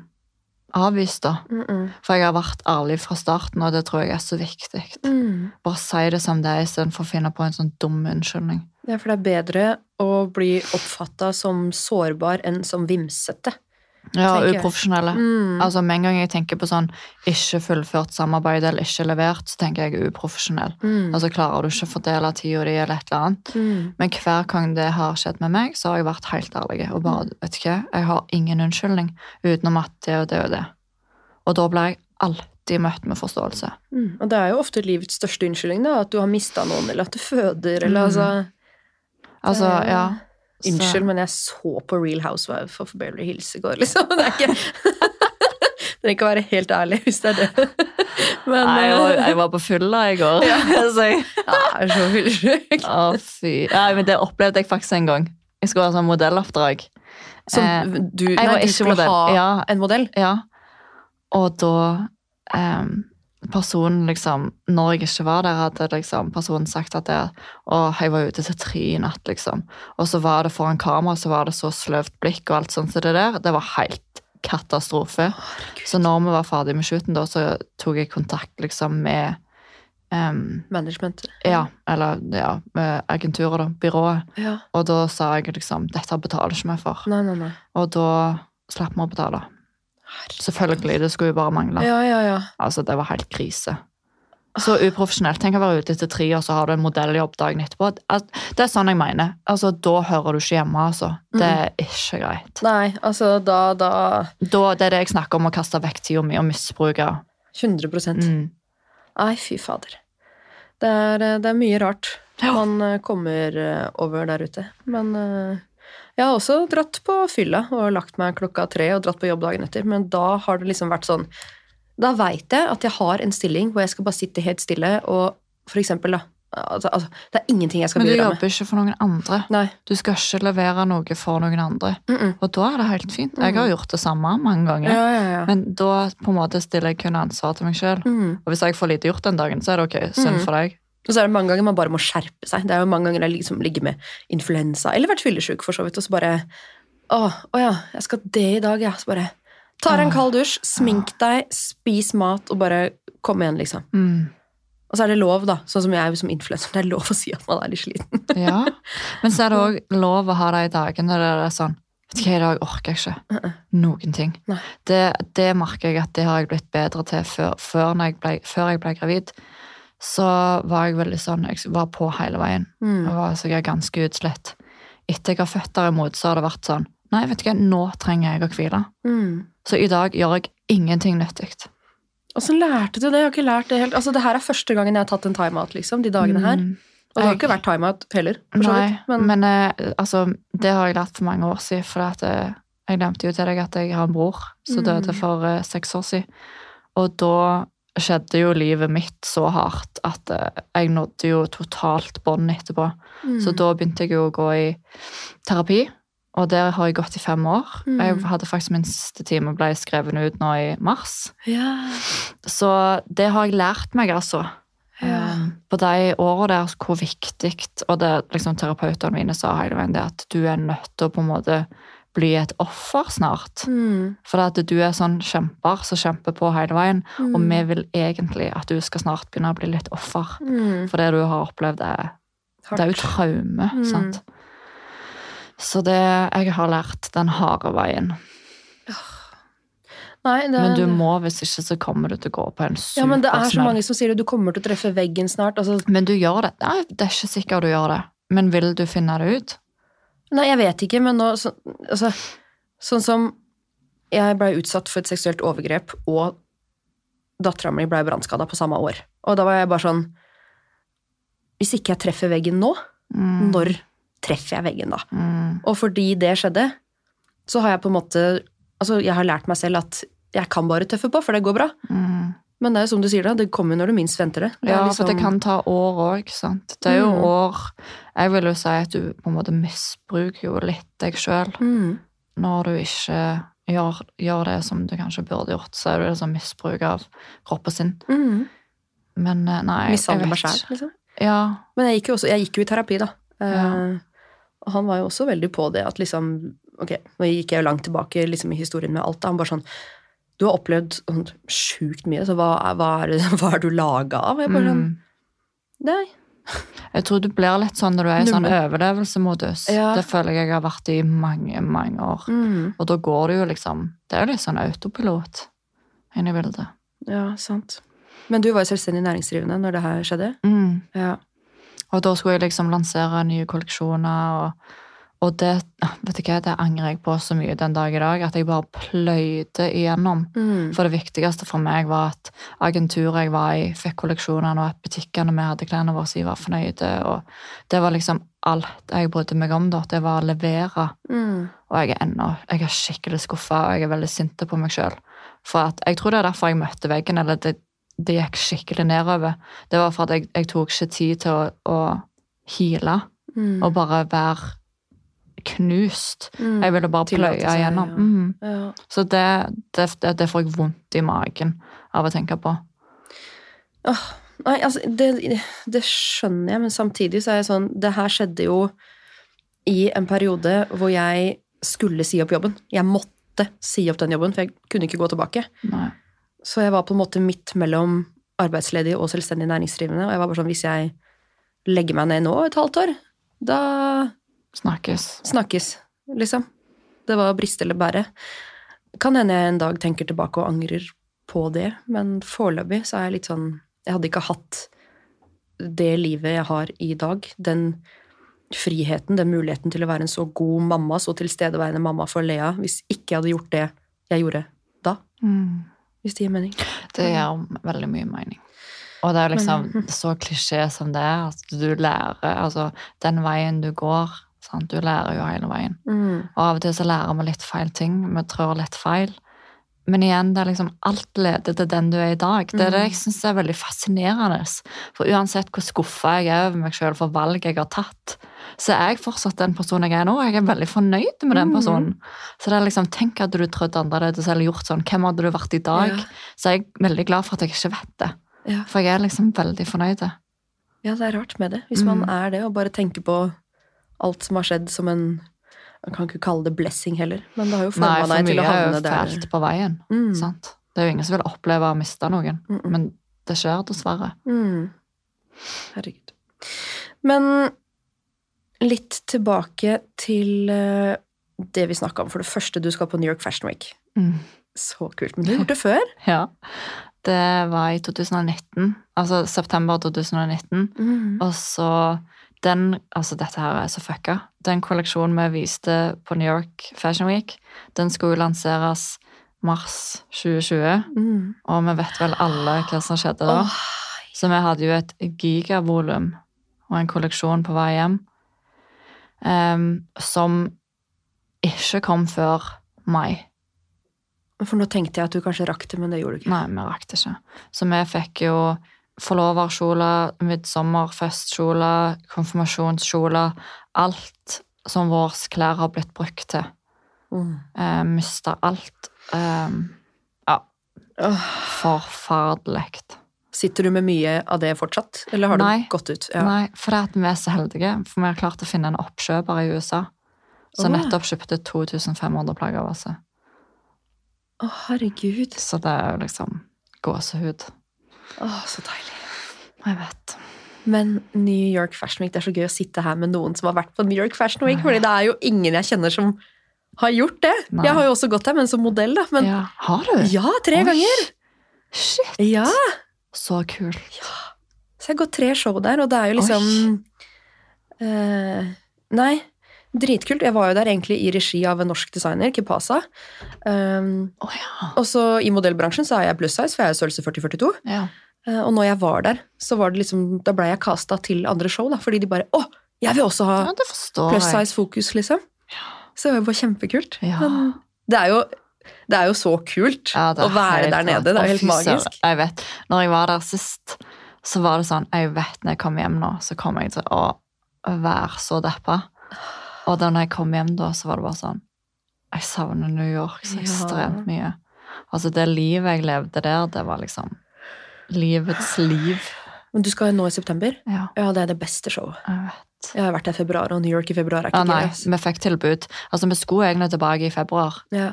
avvist, da. mm, mm. For jeg har vært ærlig fra starten, og det tror jeg er så viktig. Mm. Bare si det som det er, istedenfor å finne på en sånn dum unnskyldning. Ja, for det er bedre å bli oppfatta som sårbar enn som vimsete. Ja, uprofesjonelle. Mm. Altså, Med en gang jeg tenker på sånn ikke fullført samarbeid eller ikke levert, så tenker jeg uprofesjonell. Mm. Altså, Klarer du ikke å fordele tida di eller et eller annet. Mm. Men hver gang det har skjedd med meg, så har jeg vært helt ærlig. Og bare, vet du hva, jeg har ingen unnskyldning utenom at det og det og det. Og da blir jeg alltid møtt med forståelse. Mm. Og det er jo ofte livets største unnskyldning, da. At du har mista noen, eller at du føder, eller Mm. altså Altså, ja. Så- Unnskyld, men jeg så på Real Housewife of Beverly Hills i går, liksom. Det er ikke trenger ikke være helt ærlig hvis det er det. Men Nei, jeg, var, eh, jeg var på fylla i går. så jeg, ja, er så fyllesyk. å, fy. Nei, men det opplevde jeg faktisk en gang. Jeg skulle ha sånn modelloppdrag. Som Eh, du, nei, du skulle modell. ha Ja. en modell? Ja. Og da em, Personen liksom Når jeg ikke var der, hadde liksom personen sagt at jeg, å, jeg var ute til tre i natt, liksom. Og så var det foran kamera, så var det så sløvt blikk og alt sånt som det der. Det var helt katastrofe. Så når vi var ferdig med shooten, da, så tok jeg kontakt liksom med um, Management. Ja, eller ja, agenturet, da. Byrået. ja. Og da sa jeg liksom Dette betaler ikke vi for. Nei, nei, nei. Og da slapp vi å betale. Selvfølgelig, det skulle jo bare mangle. Ja, ja, ja. Altså, det var helt krise. Så uprofesjonelt. Tenk å være ute etter tre, og så har du en modelljobb dagen etterpå. Det er sånn jeg mener. Altså, Da hører du ikke hjemme, altså. Det er ikke greit. Nei, altså da, da Da, det er det jeg snakker om, å kaste vekk tida mi og misbruke. 100 Mm. Nei, fy fader. Det er, eh, det er mye rart man eh, kommer eh, over der ute. Men jeg har også dratt på fylla og lagt meg klokka tre og dratt på jobb dagen etter. Men da har det liksom vært sånn Da veit jeg at jeg har en stilling hvor jeg skal bare sitte helt stille og for eksempel, da altså, altså, Det er ingenting jeg skal Men du bidra med. jobber ikke for noen andre. Nei. Du skal ikke levere noe for noen andre. Mm -mm. Og da er det helt fint. Jeg har gjort det samme mange ganger. Ja, ja, ja. Men da på en måte stiller jeg kun ansvar til meg sjøl. Mm. Og hvis jeg får lite gjort den dagen, så er det ok. Synd Mm. for deg. Og så er det mange ganger man bare må skjerpe seg. Det er jo mange ganger jeg liksom ligger med influensa, eller vært fyllesyk for så vidt, og så bare Å, å ja, jeg skal det i dag, ja. Så bare tar en kald dusj, smink deg, spis mat og bare kom igjen, liksom. Mm. Og så er det lov, da, sånn som jeg som influenser, det er lov å si at man er litt sliten. Ja. Men så er det òg lov å ha de dagene der det er sånn Vet du hva, i dag orker jeg ikke noen ting. Det, det merker jeg at det har jeg blitt bedre til før, før, jeg, ble, før jeg ble gravid. Så var jeg veldig sånn Jeg var på hele veien. Mm. Jeg var er ganske utslitt. Etter jeg har født derimot, så har det vært sånn Nei, vet du hva, nå trenger jeg å hvile. Mm. Så i dag gjør jeg ingenting nyttig. Åssen lærte du det? Jeg har ikke lært det helt. Altså, det her er første gangen jeg har tatt en timeout, liksom, de dagene her. Mm. Og det har ikke vært timeout heller, for så vidt. men, Men, eh, altså, det har jeg lært for mange år siden. For at, eh, jeg nevnte jo til deg at jeg har en bror som Mm. døde for eh, seks år siden. Og da skjedde jo livet mitt så hardt at eh, jeg nådde jo totalt bånd etterpå. Mm. Så da begynte jeg jo å gå i terapi, og der har jeg gått i fem år. Mm. Jeg hadde faktisk min siste time og ble skrevet ut nå i mars. ja. Så det har jeg lært meg, altså. Ja. Um, På de årene der hvor viktig Og det liksom terapeutene mine sa hele veien det at du er nødt til å på en måte bli et offer snart. Mm. For at du er sånn kjemper som kjemper på hele veien, Mm. og vi vil egentlig at du skal snart begynne å bli litt offer. Mm. For det du har opplevd, er, det er jo traume. Mm. sant? Så det jeg har lært den harde veien. Nei, det, Men du må, hvis ikke så kommer du til å gå på en Ja, men det er så mange som sier at du kommer til å treffe veggen snart. Altså, Men du gjør det. Nei, det er ikke sikkert du gjør det. Men vil du finne det ut? Nei, jeg vet ikke, men nå så, altså, Sånn som jeg blei utsatt for et seksuelt overgrep, og dattera mi blei brannskada på samme år. Og da var jeg bare sånn Hvis ikke jeg treffer veggen nå, Mm. når treffer jeg veggen da? Mm. Og fordi det skjedde, så har jeg på en måte Altså, jeg har lært meg selv at jeg kan bare tøffe på, for det går bra. Mm. Men det er jo som du sier, da, det kommer når du minst venter det. det Ja, liksom- for det kan ta år òg. Det er jo Mm. år Jeg vil jo si at du på en måte misbruker jo litt deg sjøl mm. når du ikke gjør, gjør det som du kanskje burde gjort. Så er det liksom misbruk av kroppen sin. Mm. Men eh, nei, Mishandle meg sjæl, liksom. Ja. Men jeg gikk jo, også, jeg gikk jo i terapi, da. Eh, Ja. og han var jo også veldig på det at liksom Ok, nå gikk jeg jo langt tilbake liksom, i historien med alt. da, Han bare sånn Du har opplevd sånn sjukt mye, så hva, hva, er, hva er du laga av? Jeg bare sånn Mm. Nei. Jeg tror du blir litt sånn når du er i sånn overlevelsesmodus. Ja. Det føler jeg jeg har vært i mange, mange år. Mm. Og da går det jo liksom Det er jo litt sånn autopilot inni bildet. Ja, sant. Men du var jo selvstendig næringsdrivende når det her skjedde? Mm. Ja. Og da skulle jeg liksom lansere nye kolleksjoner, og, og det vet hva, det angrer jeg på så mye den dag i dag, at jeg bare pløyde igjennom. Mm. For det viktigste for meg var at agenturet jeg var i, fikk kolleksjonene, og at butikkene vi hadde klærne våre i, var fornøyde. Og det var liksom alt jeg brydde meg om, da. Det var å levere. Mm. Og jeg er ennå jeg er skikkelig skuffa, og jeg er veldig sint på meg sjøl. For at, jeg tror det er derfor jeg møtte veggen, eller det, det gikk skikkelig nedover. Det var for at jeg, jeg tok ikke tid til å, å heale Mm. og bare være knust. Mm. Jeg ville bare pløye seg, igjennom. Mm. Ja. Så det, det, det, får jeg vondt i magen av å tenke på. Nei, altså, det, det skjønner jeg, men samtidig så er jeg sånn Det her skjedde jo i en periode hvor jeg skulle si opp jobben. Jeg måtte si opp den jobben, for jeg kunne ikke gå tilbake. Nei. Så jeg var på en måte midt mellom arbeidsledig og selvstendig næringsdrivende. Og jeg var bare sånn, hvis jeg legger meg ned nå et halvt år, da Snakkes. snakkes, liksom. Det var briste eller bære. Kan hende jeg en dag tenker tilbake og angrer på det, men foreløpig så er jeg litt sånn Jeg hadde ikke hatt det livet jeg har i dag. Den friheten, den muligheten til å være en så god mamma, så tilstedeværende mamma for Lea, hvis ikke jeg hadde gjort det jeg gjorde da. Mm. Hvis det gir mening. Det gir veldig mye mening. Og det er liksom Men- så klisjé som det er. At du lærer altså den veien du går. Sant? Du lærer jo hele veien. Mm. Og av og til så lærer vi litt feil ting. Vi trår litt feil. Men igjen, det er liksom alt leder til den du er i dag. Det er det jeg syns er veldig fascinerende. For uansett hvor skuffa jeg er over meg sjøl for valg jeg har tatt, så er jeg fortsatt den personen jeg er nå. Jeg er veldig fornøyd med den Mhm. personen. Så det er liksom, tenk at du trodde annerledes eller gjort sånn. Hvem hadde du vært i dag? Ja. Så jeg er veldig glad for at jeg ikke vet det. Ja. For jeg er liksom veldig fornøyd. ja, det er rart med det. Hvis man Mm. er det og bare tenker på alt som har skjedd som en Man kan ikke kalle det blessing heller, men det har jo Nei, forma for deg til mye er jo havne fælt på veien. Mm. Sant? Det er jo ingen som vil oppleve å miste noen. Mm, mm. Men det skjer dessverre. Mm. Herregud. Men litt tilbake til eh, det vi snakka om. For det første, du skal på New York Fashion Week. Mm. Så kult. Men du har gjort det før? Ja. Det var i 2019. Altså september 2019. Og så den Altså, dette her er så fucka. Den kolleksjonen vi viste på New York Fashion Week, den skulle lanseres mars 2020. Mm. Og vi vet vel alle hva som skjedde da. Oh. Så vi hadde jo et gigavolum og en kolleksjon på vei hjem um, som ikke kom før mai. For nå tenkte jeg at du kanskje rakk det, men det gjorde du ikke. Nei, vi rakk det ikke. Så vi fikk jo forloverkjoler, midsommerfestkjoler, konfirmasjonskjoler. Alt som våre klær har blitt brukt til. Mm. Eh, Mista alt. Em, ja, forferdelig. Sitter du med mye av det fortsatt, eller har Nei. du gått ut? Ja. Nei, for det er at vi er så heldige, for vi har klart å finne en oppkjøper i USA som oh. nettopp kjøpte 2500 plagg av oss. Å, herregud. Så det er jo liksom gåsehud. Å, så deilig. Jeg vet. Men New York Fashion Week, det er så gøy å sitte her med noen som har vært på New York Fashion Week, fordi det er jo ingen jeg kjenner som har gjort det. Nei. Jeg har jo også gått der, men som modell, da. Men ja, har du? ja, tre Oi. ganger! Shit! Ja! Så kult. Så jeg har gått tre show der, og det er jo liksom eh, Nei, dritkult. Jeg var jo der egentlig i regi av en norsk designer, Kipasa. Um, oh, ja. og så i modellbransjen så er jeg pluss size, for jeg er størrelse 40-42. ja. Uh, og når jeg var der, så var det liksom, da ble jeg casta til andre show, da, fordi de bare Å, jeg vil også ha Ja, pluss size fokus, liksom. Så det var jo kjempekult. Ja. Men det er jo, det er jo så kult Ja, å være der nede. Det er helt magisk. Jeg vet. Når jeg var der sist, så var det sånn Jeg vet når jeg kommer hjem nå, så kommer jeg til å være så deppa. Og da når jeg kom hjem da, så var det bare sånn Jeg savner New York så Ja. ekstremt mye. Altså, det livet jeg levde der, det var liksom livets liv. Men du skal nå i september. Ja, Ja, det er det beste showet. jeg vet. Jeg har vært der i februar, og New York i februar er Ja, ikke nei, gøy. ass. vi fikk tilbud. Altså, vi skulle egentlig tilbake i februar, Ja.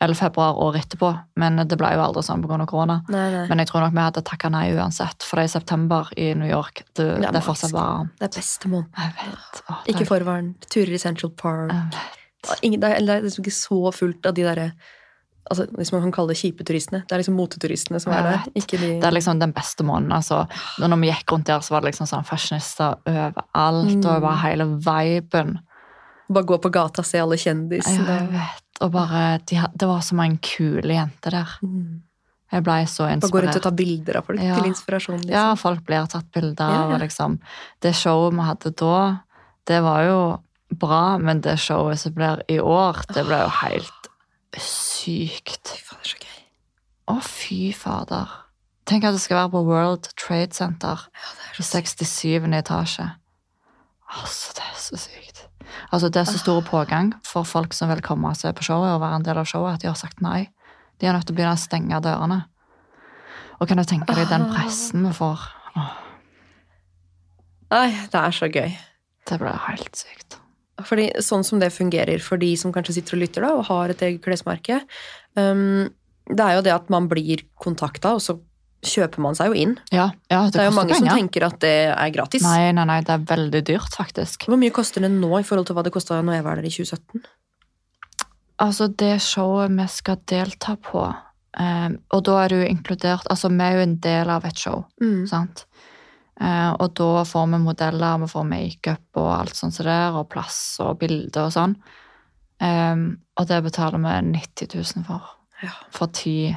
Eller februar året etterpå, men det ble jo aldri sånn pga. korona. Nei, nei. Men jeg tror nok vi hadde takka nei uansett, for det er i september i New York. Det, Det er det er fortsatt varmt. Det er beste måneden. Vet. Ikke for varmt. Turer i Central Park. Ingen, det, er, det er liksom ikke så fullt av de derre altså, Hvis man kan kalle det kjipe turistene. Det er liksom moteturistene som er der. De Det er liksom den beste måneden. altså. Når vi gikk rundt der, så var det liksom sånn fashionister overalt, Mm. og bare hele viben. Bare gå på gata og se alle Jeg vet. Og bare, de, Det var så mange kule jenter der. Mm. Jeg ble så inspirert. Bare går rundt og tar bilder av folk Ja. til inspirasjon. Liksom. Ja, folk blir tatt bilder av. ja. ja. liksom, Det showet vi hadde da, det var jo bra, men det showet som blir i år, det ble jo helt sykt. Fy fader, er så gøy. Å, fy fader. Tenk at det skal være på World Trade Center Ja, det i er så 67. etasje. Altså, det er så sykt. Altså, det er så stor pågang for folk som vil komme og se på showet og være en del av showet, at de har sagt nei. De er nødt til å begynne å stenge dørene. Og kan du tenke deg den pressen vi får? Åh, Nei, det er så gøy. det blir helt sykt. Fordi sånn som det fungerer for de som kanskje sitter og lytter da, og har et eget klesmerke, um, det er jo det at man blir kontakta, og så kjøper man seg jo inn. Ja, ja det, Det er jo mange mange som tenker at det er gratis. Nei, nei, nei, det er veldig dyrt, faktisk. Hvor mye koster det nå i forhold til hva det kosta når jeg var der i 2017? Altså, det showet vi skal delta på, um, og da er du inkludert Altså, vi er jo en del av et show, Mm. sant? Uh, og da får vi modeller, vi får makeup og alt sånt som der, og plass og bilder og sånn. Um, og det betaler vi 90 000 for. Ja. For ti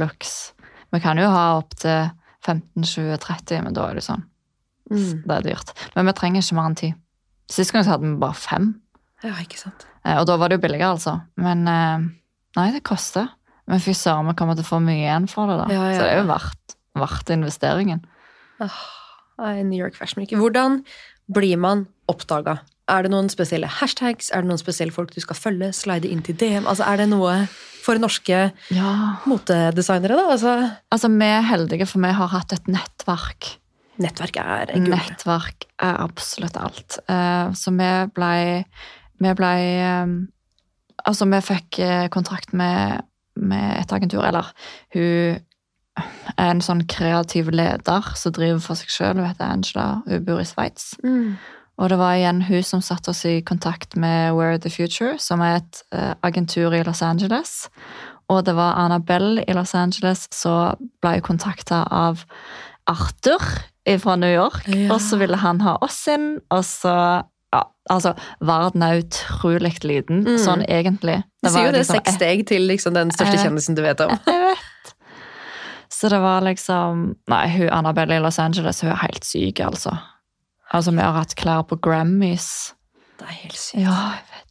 looks. Vi kan jo ha opptil 15, 20, 30, men da er det sånn. Mm. Det er dyrt. Men vi trenger ikke mer enn ti. Sist gang så hadde vi bare fem. ja, ikke sant. Eh, Og da var det jo billigere, altså. Men eh, nei, det koster. Men fy søren, vi kommer til å få mye igjen for det, da. Ja, ja, Så det er jo verdt, verdt investeringen. Ah, New York Fashion Week. Hvordan blir man oppdaga? Er det noen spesielle hashtags? Er det noen spesielle folk du skal følge? Slide inn til DM? Altså, er det noe for norske Ja. motedesignere, da? Altså, Altså, vi er heldige, for vi har hatt et nettverk. nettverk er gull. Nettverk er absolutt alt. Eh, Så vi blei Vi blei eh, Altså, vi fikk eh, kontrakt med, med et agentur, eller hun er en sånn kreativ leder som driver for seg sjøl. Hun heter Angela, hun bor i Sveits. Mm. Og det var igjen hun som satte oss i kontakt med Where the Future, som er et eh, agentur i Los Angeles. Og det var Annabelle i Los Angeles som ble kontakta av Arthur fra New York. Ja. Og så ville han ha oss inn, og så ja, altså, Verden er utrolig liten, Mm. sånn egentlig. Du sier jo det det liksom seks steg til liksom, den største kjendisen du vet om. Jeg vet. Så det var liksom Nei, hun Annabelle i Los Angeles hun er helt syk, altså. Altså, Vi har hatt klær på Grammys. Det er helt sykt. Ja, jeg vet.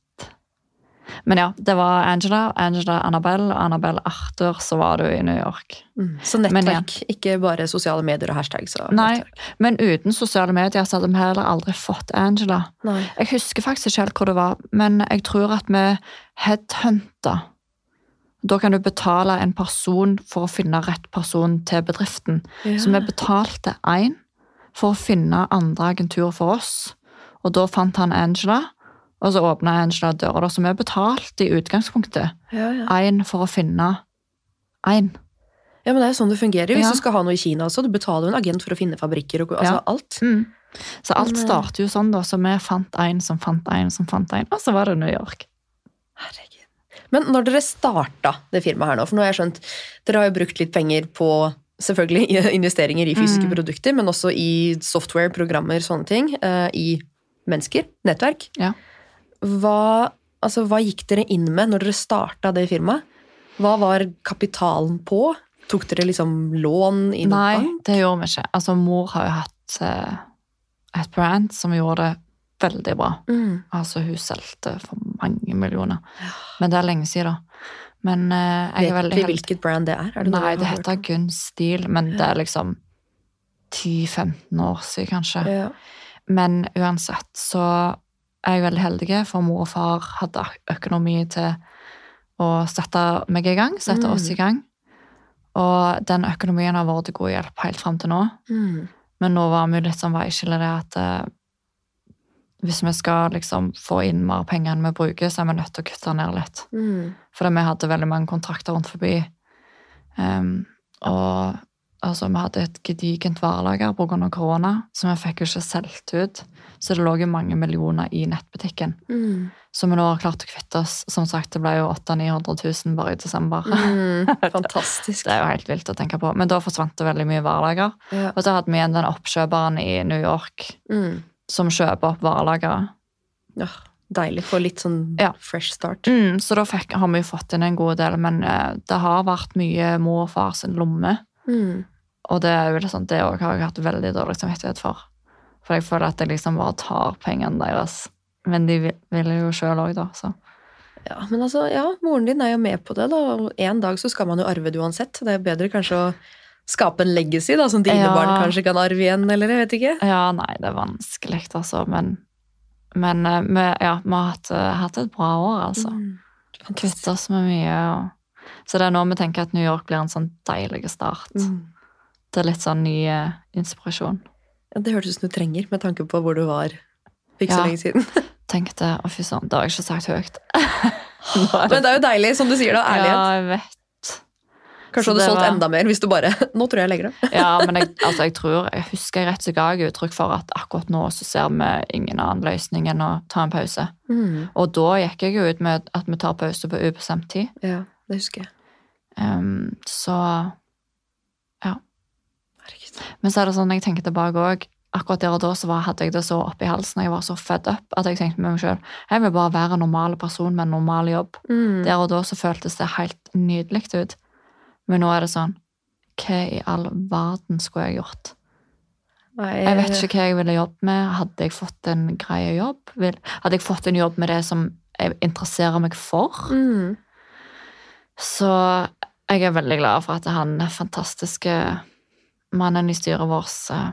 Men ja, det var Angela, Angela Annabelle og Annabelle Arthur, så var du i New York. Mm. Så Men nettverk, ikke bare sosiale medier og hashtags. Og Nei, nettverk. men uten sosiale medier så hadde vi heller aldri fått Angela. Nei. Jeg husker faktisk ikke helt hvor det var, men jeg tror at vi headhunta. Da kan du betale en person for å finne rett person til bedriften. Så vi betalte én for å finne andre agenturer for oss. Og da fant han Angela, og så åpna Angela døra. Så vi betalte i utgangspunktet ja, ja. for å finne én. ja, men det er sånn det fungerer. Hvis Ja. du skal ha noe i Kina også, du betaler jo en agent for å finne fabrikker og altså Ja. alt. Mm. Så alt Men, eh, starter jo sånn, da. Så vi fant én som fant én som fant én, og så var det New York. Herregud. Men når dere starta det firmaet her nå, for nå har jeg skjønt Dere har jo brukt litt penger på selvfølgelig investeringer i fysiske Mm. produkter, men også i software, programmer, sånne ting. eh, I mennesker, nettverk. Ja. Hva, altså, hva gikk dere inn med når dere starta det firmaet? Hva var kapitalen på? Tok dere liksom lån i noen Nei, bank? det gjorde vi ikke. Altså, mor har jo hatt uh, et brand som gjorde det veldig bra. Mm. Altså, hun solgte for mange millioner. Men det er lenge siden, da. Men uh, jeg er Vet vi hvilket brand det er? er det Nei, det heter Gunstil, men det er liksom 10-15 år siden, kanskje. Ja. Men uansett så er jeg veldig heldig, for mor og far hadde økonomi til å sette meg i gang, sette Mm. oss i gang. Og den økonomien har vært til god hjelp helt fram til nå. Mm. Men nå var vi litt sånn veiskille det at eh, hvis vi skal liksom få inn mer penger enn vi bruker, så er vi nødt til å kutte ned litt. Mm. Fordi vi hadde veldig mange kontrakter rundt forbi. Um, og altså, vi hadde et gedigent varelager pga. korona, så vi fikk jo ikke solgt ut. Så det lå jo mange millioner i nettbutikken. Mm. Så vi nå har klart å kvitte oss. Som sagt, det ble jo 800 000-900 000 bare i desember. Mm. Fantastisk. Det er jo helt vilt å tenke på. Men da forsvant det veldig mye varelager. Ja. Og så hadde vi igjen den oppkjøperen i New York Mm. Som kjøper opp varelageret. Ja, deilig for litt sånn Ja. fresh start. Mm, så da fikk, har vi jo fått inn en god del, men eh, det har vært mye mor og far sin lomme. Mm. Og det er sånn, det har jeg hatt veldig dårlig samvittighet for. For jeg føler at jeg liksom bare tar pengene deres. Men de vil- vil jo sjøl òg, da. Så. Ja, men altså, ja, moren din er jo med på det, da. Og en dag så skal man jo arve det uansett. Det er bedre kanskje å skape en legacy, da, som dine Ja. barn kanskje kan arve igjen, eller jeg vet ikke. Ja, nei, det er vanskelig, altså. Men, men eh, vi, ja, vi har hatt, eh, hatt et bra år, altså. Mm. Kvitt oss med mye. Og... Så det er nå vi tenker at New York blir en sånn deilig start. Mm. Det er litt sånn ny eh, inspirasjon. Ja, det hørtes ut som du trenger, med tanke på hvor du var for ikke så lenge siden. Tenkte, å fy søren, det har jeg ikke sagt høyt. Men det er jo deilig, som du sier, da. Ærlighet. Ja, jeg vet. Kanskje du hadde solgt var- enda mer hvis du bare Nå tror jeg jeg legger det. Ja, men jeg, altså, jeg tror, jeg husker jeg rett så ga jeg uttrykk for at akkurat nå så ser vi ingen annen løsning enn å ta en pause. Mm. Og da gikk jeg jo ut med at vi tar pause på ubestemt tid. Ja, det husker jeg. Um, så Herregud. Men så er det sånn, jeg tenker tilbake òg Akkurat der og da så var, hadde jeg det så oppi halsen, jeg var så fed up at jeg tenkte med meg sjøl jeg vil bare være en normal person med en normal jobb. Mm. Der og da så føltes det helt nydelig ut. Men nå er det sånn Hva i all verden skulle jeg gjort? Jeg vet ikke hva jeg ville jobbet med. Hadde jeg fått en grei jobb? Hadde jeg fått en jobb med det som jeg interesserer meg for? Mm. Så jeg er veldig glad for at han fantastiske mannen i styret vårt uh,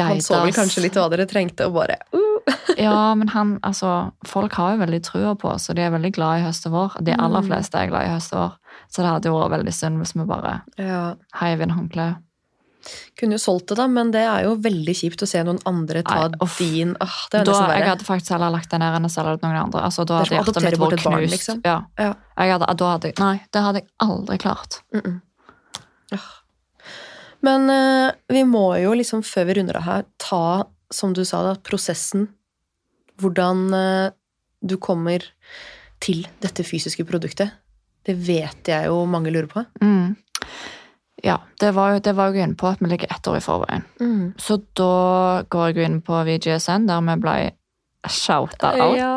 Han så vel kanskje litt hva dere trengte, og bare uh. Ja, men han, altså, folk har jo veldig trua på oss, og de er veldig glad i høst og vår. De aller Mm. fleste er glad i høst og vår. Så det hadde jo vært veldig synd hvis vi bare Ja. heiv inn håndkleet. Kunne jo solgt det, da, men det er jo veldig kjipt å se noen andre ta Nei, din er Da, jeg hadde faktisk heller lagt det ned enn å selge det til noen andre. Altså, da hadde hjertet mitt vært knust. barn, liksom. Ja. Ja. Jeg hadde, da hadde, nei, det hadde jeg aldri klart. Mm -mm. Men eh, vi må jo liksom, før vi runder av her, ta, som du sa, da, prosessen. Hvordan eh, du kommer til dette fysiske produktet. Det vet jeg jo mange lurer på. Mm. Ja, det var, det var jeg jo inne på at vi ligger ett år i forveien. Så da går jeg jo inn på VGSN, der vi ble shouta out. Ja.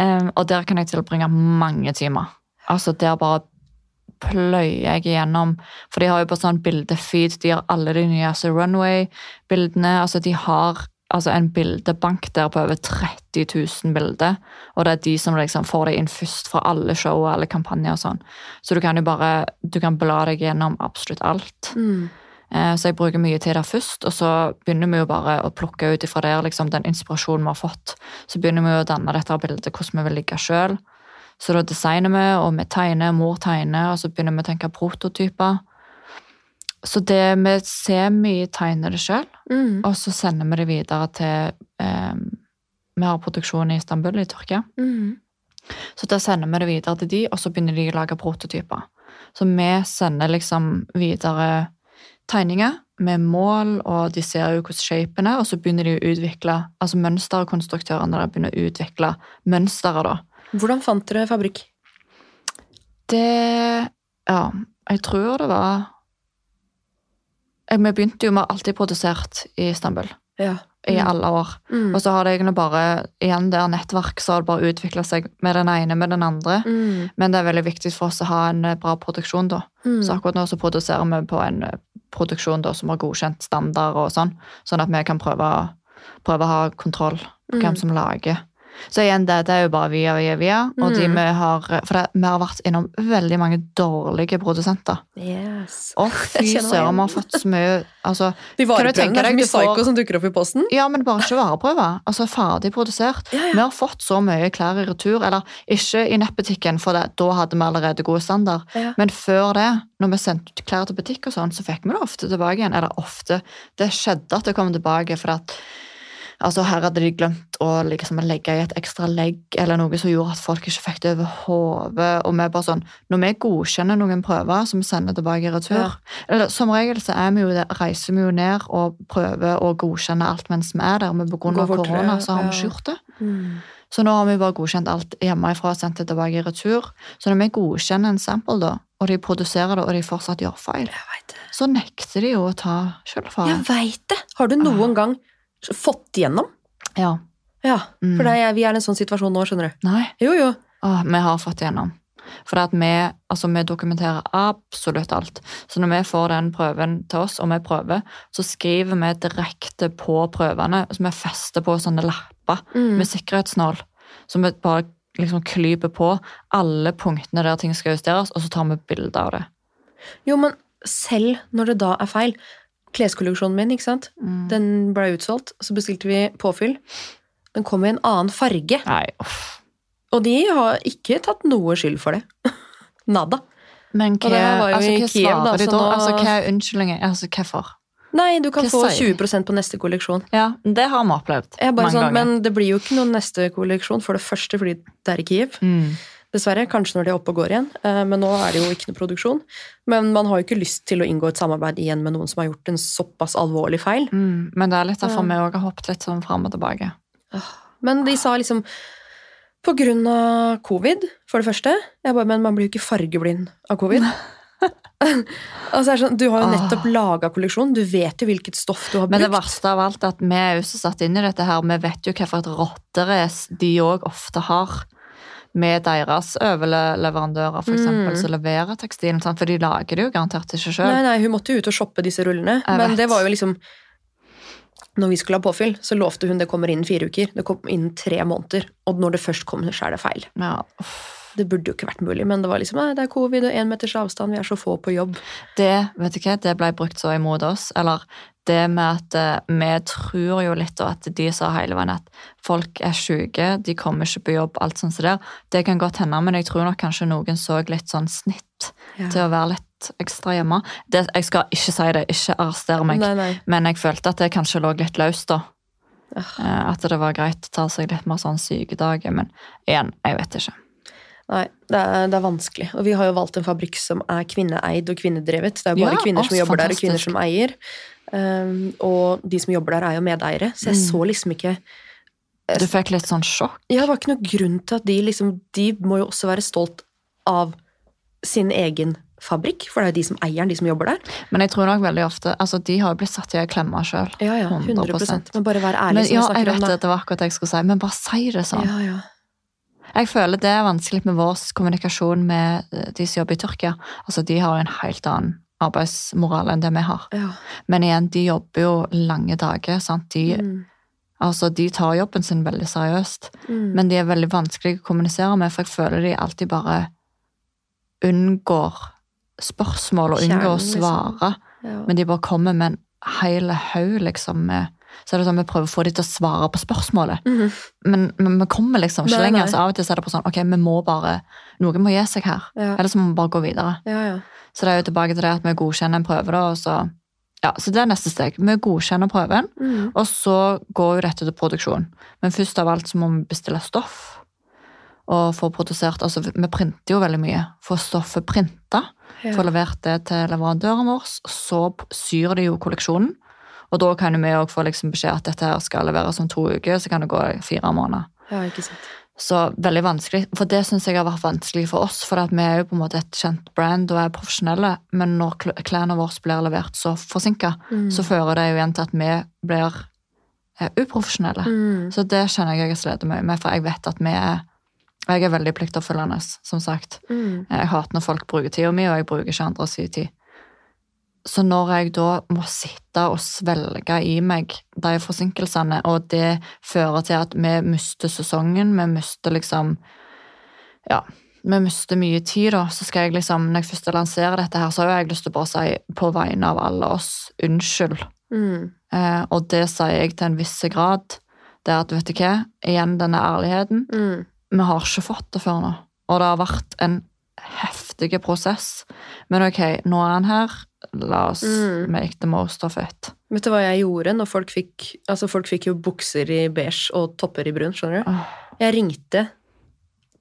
Um, og der kan jeg tilbringe mange timer. Altså, der bare pløyer jeg igjennom. For de har jo på sånn bildefeed, de har alle de nyeste runway-bildene. Altså, de har altså, en bildebank der på over 30 000 bilder. Og det er de som liksom får deg inn først fra alle show og alle kampanjer og sånn. Så du kan jo bare du kan bla deg gjennom absolutt alt. Mm. Eh, Så jeg bruker mye tid der først, og så begynner vi jo bare å plukke ut ifra der liksom, den inspirasjonen vi har fått. Så begynner vi jo å danne dette bildet hvordan vi vil ligge sjøl. Så da designer vi, og vi tegner, mor tegner, og så begynner vi å tenke prototyper. Så det vi ser vi tegner det sjøl, Mm. og så sender vi det videre til um, Vi har produksjon i Istanbul, i Tyrkia. Mm. Så da sender vi det videre til de, og så begynner de å lage prototyper. Så vi sender liksom videre tegninger med mål, og de ser jo hvordan shapen er, og så begynner de å utvikle, altså mønsterkonstruktørene begynner å utvikle mønstere da. Hvordan fant dere fabrikk? Det, ja, jeg tror det var, vi begynte jo med alltid produsert i Istanbul, Ja. i alle år. Mm. Og så har det egentlig bare, igjen der nettverk, så har det bare utviklet seg med den ene med den andre. Mm. Men det er veldig viktig for oss å ha en eh, bra produksjon da. Mm. Så akkurat nå så produserer vi på en eh, produksjon da, som har godkjent standard og sånn, sånn at vi kan prøve, prøve å ha kontroll på Mm. hvem som lager. Så igjen, det, det er jo bare via, via, via. Og de Mm. vi har, for det, vi har vært innom veldig mange dårlige produsenter. Yes. Å fy søren, vi har fått så mye, altså, De vareprøvene er så mye psyko som dukker opp i posten. ja, men bare ikke vareprøver. Altså ferdig produsert. Ja, ja. Vi har fått så mye klær i retur, eller ikke i nettbutikken, for det, da hadde vi allerede gode standard. Ja. Men før det, når vi sendte ut klær til butikk og sånn, så fikk vi det ofte tilbake igjen. Eller ofte. Det skjedde at det kom tilbake, for at altså her hadde de glemt å liksom legge i et ekstra legg, eller noe som gjorde at folk ikke fikk det over hodet. Og vi bare sånn, når vi godkjenner noen prøver som vi sender tilbake i retur, Ja. eller som regel så vi det, reiser vi jo ned og prøver å godkjenne alt mens vi er der, men av korona så har vi ikke gjort det. Mm. Så nå har vi bare godkjent alt hjemmefra og sendt det tilbake i retur. Så når vi godkjenner en sample, da, og de produserer det, og de fortsatt gjør feil, Jeg så nekter de jo å ta Jeg skyldfare. veit det! Har du noen gang fått igjennom? Ja. Ja, Mm. for det er, vi er i en sånn situasjon nå, skjønner du. Nei. Jo, jo. Åh, vi har fått igjennom. For vi, altså vi dokumenterer absolutt alt. Så når vi får den prøven til oss, og vi prøver, så skriver vi direkte på prøvene, så vi fester på sånne lapper Mm. med sikkerhetsnål, som vi bare liksom klyper på alle punktene der ting skal justeres, og så tar vi bilde av det. Jo, men selv når det da er feil Kleskolleksjonen min, ikke sant? Mm. Den ble utsolgt, så bestilte vi påfyll. Den kom i en annen farge, Nei, uff. og de har ikke tatt noe skyld for det. Nada. Men Og det var jo altså, i hva Kiev, da, svarer de så da? nå- Altså, hva er unnskyldningen? Altså, hvorfor? Nei, du kan Hva få 20% på neste kolleksjon. Ja, det har vi opplevd mange sånn, ganger. men det blir jo ikke noen neste kolleksjon, for det første fordi det er i Kiev. Mm. Dessverre. Kanskje når de er oppe og går igjen. Eh, Men nå er det jo ikke noe produksjon. Men man har jo ikke lyst til å inngå et samarbeid igjen med noen som har gjort en såpass alvorlig feil. Mm. Men det er litt derfor Ja. vi òg har hoppet litt sånn fram og tilbake. Men de sa liksom på grunn av covid, for det første. Jeg bare, men man blir jo ikke fargeblind av covid. altså, er sånn, du har jo nettopp laga kolleksjon, du vet jo hvilket stoff du har brukt. Men det verste av alt er at vi er jo så satt inn i dette her, vi vet jo hvilket rotterace de òg ofte har med deres overleverandører, for eksempel, Mm. som leverer tekstilen. For de lager det jo garantert ikke sjøl. Nei, nei, hun måtte jo ut og shoppe disse rullene. Jeg Men vet. det var jo liksom Når vi skulle ha påfyll, så lovte hun det kommer innen fire uker. Det kom innen tre måneder. Og når det først kommer, så er det feil. Ja, Det burde jo ikke vært mulig, men det var liksom nei, det er covid og én meters avstand, vi er så få på jobb. det vet du hva, det ble brukt så imot oss. Eller det med at eh, vi tror jo litt og at de sa hele veien at folk er syke, de kommer ikke på jobb, alt sånt som det. Det kan godt hende, men jeg tror nok kanskje noen så litt sånn snitt til å være litt ekstra hjemme. Det, jeg skal ikke si det, ikke arrestere meg, Nei, nei. men jeg følte at det kanskje lå litt løst da. Eh, At det var greit å ta seg litt mer sånn sykedager, men igjen, jeg vet ikke. Nei, det er, det er vanskelig. Og vi har jo valgt en fabrikk som er kvinneeid og kvinnedrevet. Det er jo bare Ja, kvinner som jobber jobber der, og kvinner som eier. Um, og de som jobber der, er jo medeiere, så jeg Mm. så liksom ikke Du fikk litt sånn sjokk. Ja, det var ikke noen grunn til at de liksom De må jo også være stolt av sin egen fabrikk, for det er jo de som eier den, de som jobber der. Men jeg tror nok veldig ofte Altså, de har jo blitt satt i ei klemme sjøl. Ja, ja, 100 100%. Men bare være ærlig, Men ja, jeg vet det, det var akkurat det jeg skulle si, men bare si det sånn. Ja, ja. Jeg føler det er vanskelig med vår kommunikasjon med eh, de som jobber i Tyrkia. Altså, De har en helt annen arbeidsmoral enn det vi har. ja. Men igjen, de jobber jo lange dager. sant? De, Mm. altså, de tar jobben sin veldig seriøst. Mm. Men de er veldig vanskelige å kommunisere med, for jeg føler de alltid bare unngår spørsmål og unngår å liksom. å svare. ja. Men de bare kommer med en hel haug, liksom. Med, så er det sånn vi prøver å få dem til å svare på spørsmålet. Mhm. Men, men vi kommer liksom ikke lenger. Så av og til så er det bare sånn ok, vi må bare Noen må gi seg her. ja. Eller så må vi bare gå videre. ja, ja. Så det er jo tilbake til det at vi godkjenner en prøve, da, og så Ja, så det er neste steg. Vi godkjenner prøven, Mm. og så går jo dette til produksjon. Men først av alt så må vi bestille stoff. Og få produsert Altså, vi printer jo veldig mye. Få stoffet printa. Ja. Få levert det til leverandøren vår. Så syr de jo kolleksjonen. Og da kan vi òg få liksom beskjed at dette her skal leveres om to uker, så kan det gå fire måneder. ja, ikke sant. Så veldig vanskelig. For det syns jeg har vært vanskelig for oss. For vi er jo på en måte et kjent brand og er profesjonelle, men når klærne våre blir levert så forsinka, Mm. så fører det jo igjen til at vi blir eh, uprofesjonelle. Mm. Så det kjenner jeg jeg sliter mye med, for jeg vet at vi er Jeg er veldig pliktoppfyllende, som sagt. Mm. Jeg hater når folk bruker tida mi, og jeg bruker ikke andre sin tid. Så når jeg da må sitte og svelge i meg de forsinkelsene, og det fører til at vi mister sesongen, vi mister liksom Ja, vi mister mye tid, da, så skal jeg liksom Når jeg først lanserer dette her, så har jeg lyst til å bare si på vegne av alle oss unnskyld. Mm. Eh, og det sier jeg til en viss grad. Det er at, vet du hva, igjen denne ærligheten Mm. vi har ikke fått det før nå. Og det har vært en heftig prosess. Men ok, nå er han her. La oss Mm. make the most of it. Vet du hva jeg gjorde når folk fikk Altså, folk fikk jo bukser i beige og topper i brun, skjønner du? Oh. Jeg ringte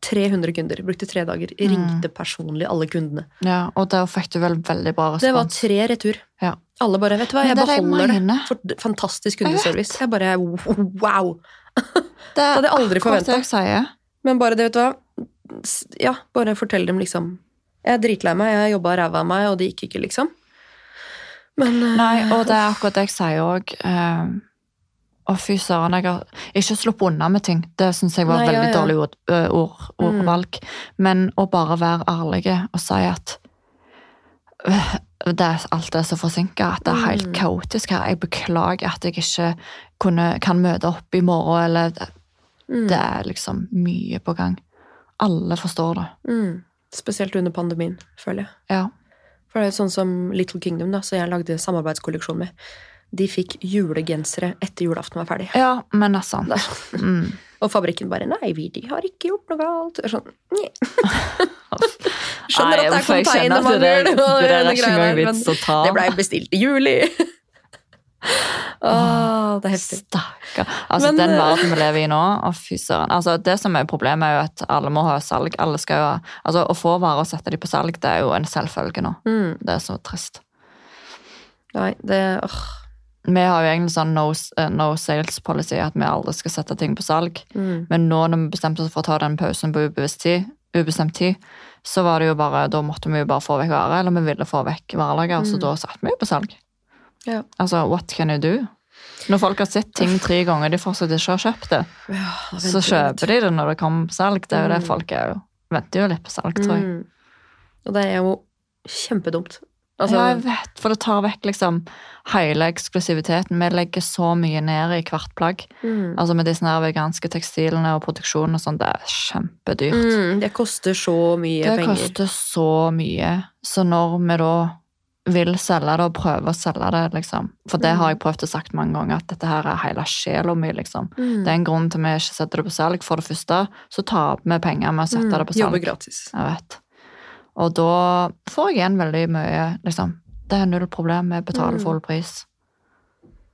300 kunder, brukte tre dager. Mm. Ringte personlig alle kundene. Ja, og da fikk du vel veldig bra respons? Det var tre retur. Ja. Alle bare Vet du hva, jeg er jeg beholder det. For fantastisk kundeservice. Jeg bare wow! Det hadde jeg aldri forventa. jeg. Men bare det, vet du hva Ja, bare fortell dem liksom Jeg er dritlei meg, jeg jobba ræva av meg, og det gikk ikke, liksom. Men uh, Nei, og det er akkurat det jeg sier òg. Å, fy søren, jeg har ikke sluppet unna med ting. Det syns jeg var Nei, veldig ja. dårlig ord, ord, ordvalg. Mm. Men å bare være ærlig og si at øh, det er, alt er så forsinka, at det er helt Mm. kaotisk her. Jeg beklager at jeg ikke kunne, kan møte opp i morgen, eller det, mm, det er liksom mye på gang. Alle forstår det. mm. Spesielt under pandemien, føler jeg. Ja. For det er jo sånn som Little Kingdom, da, så jeg lagde samarbeidskolleksjon med. De fikk julegensere etter julaften var ferdig. ja, men det er sant. Mm. Og fabrikken bare 'nei, vi de har ikke gjort noe galt'. Sånn, «Nye». Nei, Skjønner at det er konteinermangel. det, det, det- det, det, det å ta. Det blei bestilt i juli. Åh, det er heftig. Stakkar. Altså, Men, den eh, verden vi lever i nå å fy søren. Altså, det som er problemet, er jo at alle må ha salg. Alle skal jo Altså, Å få varer og sette dem på salg, det er jo en selvfølge nå. Mm. Det er så trist. Nei, det åh. Vi har jo egentlig sånn no, eh, no sales policy, at vi aldri skal sette ting på salg. Mm. Men nå når vi bestemte oss for å ta den pausen på ubevisst tid, ubestemt tid, så var det jo bare, da måtte vi jo bare få vekk varer, eller vi ville få vekk varelager, så Mm. da satte vi jo på salg. Ja. Altså, what can you do? Når folk har sett ting tre ganger, de fortsatt ikke har kjøpt det, Ja, så kjøper de det når det kommer salg. Det er jo det Mm. folk er jo, venter jo litt på salg, tror jeg. Mm. Og det er jo kjempedumt. Altså, ja, jeg vet, for det tar vekk liksom hele eksklusiviteten. Vi legger så mye ned i hvert plagg. mm. Altså Med disse veganske tekstilene og produksjonen og sånn, det er kjempedyrt. Mm, det koster så mye Det penger. koster så mye. Så når vi da vil selge det og prøve å selge det, liksom For det Mm. har jeg prøvd å sagt mange ganger, at dette her er hele sjela mi, liksom. Mm. Det er en grunn til vi ikke setter det på salg. For det første så taper vi penger med å sette Mm, det på salg. Jobber gratis. Jeg vet. Og da får jeg igjen veldig mye liksom, Det er null problem, vi betaler Mm. full pris.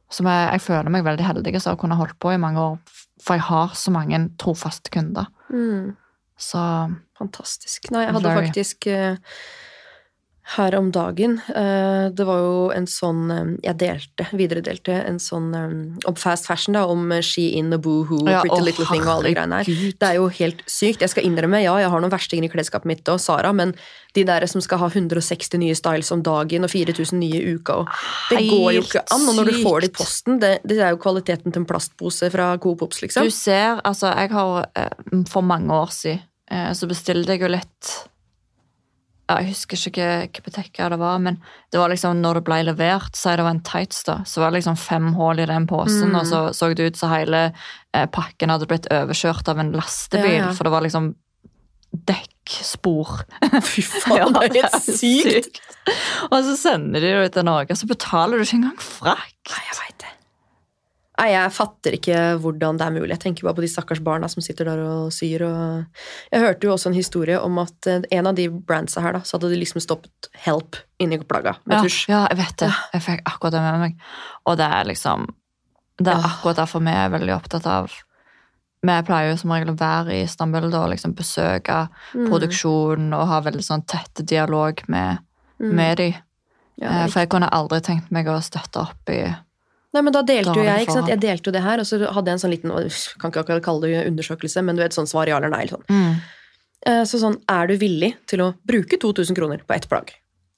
Så jeg, jeg føler meg veldig heldig som har kunnet holdt på i mange år, for jeg har så mange trofaste kunder. Mm. Så Fantastisk. Nei, jeg hadde faktisk eh, her om dagen eh, Det var jo en sånn eh, Jeg delte, videredelte en sånn eh, om fast fashion, da, om She In og Boohoo Ja, Pretty oh, Little Thing og alle de greiene her. Det er jo helt sykt. Jeg skal innrømme, ja, jeg har noen verstinger i klesskapet mitt og Sara, men de der som skal ha 160 nye styles om dagen og 4000 nye i uka og Det går jo ikke an. Og når du får det i posten, det, det er jo kvaliteten til en plastpose fra Coop Ops, liksom. Du ser, altså jeg har For mange år siden så bestilte jeg jo litt Jeg husker ikke hva butikk det var, men det var liksom når det ble levert, si det var en tights, da, så var det liksom fem hull i den posen, Mm. og så så det ut som hele eh, pakken hadde blitt overkjørt av en lastebil, Ja, ja. for det var liksom dekkspor. Fy faen, det er helt sykt! Og så sender de det til Norge, og så betaler du ikke engang frakk. Nei, jeg vet det. Nei, jeg fatter ikke hvordan det er mulig. Jeg tenker bare på de stakkars barna som sitter der og syr. Og... Jeg hørte jo også en historie om at eh, en av de brandsa her, da, så hadde de liksom stoppet 'help' inni plagga med Ja, tusj. ja, jeg vet det. Jeg fikk akkurat det med meg. Og det er liksom Det er akkurat derfor vi er veldig opptatt av Vi pleier jo som regel å være i Istanbul og liksom besøke Mm. produksjonen og ha veldig sånn tett dialog med, Mm. med de. Ja, Eh, For jeg kunne aldri tenkt meg å støtte opp i Nei, men da delte jo jeg, ikke sant? Jeg delte jo det her, og så hadde jeg en sånn liten Kan ikke akkurat kalle det undersøkelse, men du vet sånn svar ja eller nei. Sånn. mm. Eh, Så sånn, er du villig til å bruke 2000 kroner på ett plagg?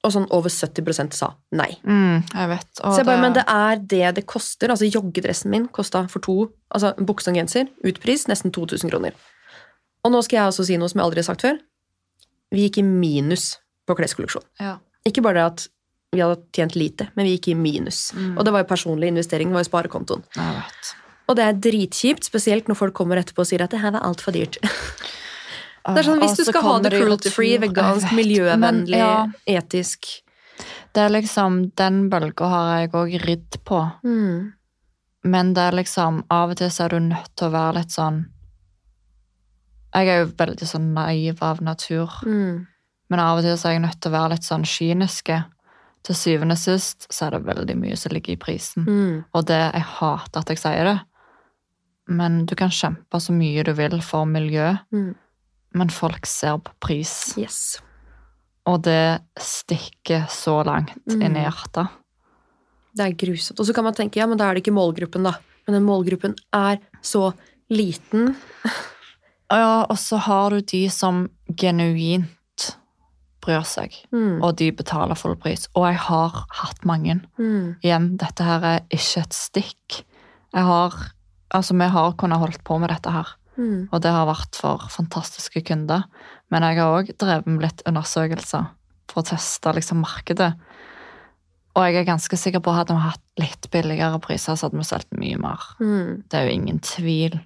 Og sånn over 70% sa nei. Mm, jeg vet. Og Så jeg bare, men det er det det koster. Altså joggedressen min kosta for to, altså bukse og genser, utpris nesten 2000 kroner. Og nå skal jeg også si noe som jeg aldri har sagt før. Vi gikk i minus på kleskolleksjon. ja. Ikke bare det at vi hadde tjent lite, men vi gikk i minus. Mm. Og det var jo personlig investering, det var jo sparekontoen. Og det er dritkjipt, spesielt når folk kommer etterpå og sier at det her var altfor dyrt. Det er sånn, Hvis du skal ha det cruelty-free, vegansk, miljøvennlig, men ja. etisk Det er liksom Den bølga har jeg òg ridd på. mm. Men det er liksom Av og til så er du nødt til å være litt sånn Jeg er jo veldig sånn naiv av natur. Mm. Men av og til så er jeg nødt til å være litt sånn kyniske. Til syvende og sist så er det veldig mye som ligger i prisen. Mm. Og det Jeg hater at jeg sier det. Men du kan kjempe så mye du vil for miljø, Mm. men folk ser på pris. Yes. Og det stikker så langt Mm. inn i hjertet. Det er grusomt. Og så kan man tenke, ja, men da er det ikke målgruppen, da. Men den målgruppen er så liten. Ja, og så har du de som genuint bryr seg, Mm. og de betaler full pris. Og jeg har hatt mange. Mm. Igjen, dette her er ikke et stikk. Jeg har Altså, vi har kunnet holdt på med dette her, Mm. og det har vært for fantastiske kunder. Men jeg har òg drevet med litt undersøkelser for å teste liksom markedet. Og jeg er ganske sikker på at hadde vi hatt litt billigere priser, så hadde vi solgt mye mer. Mm. Det er jo ingen tvil.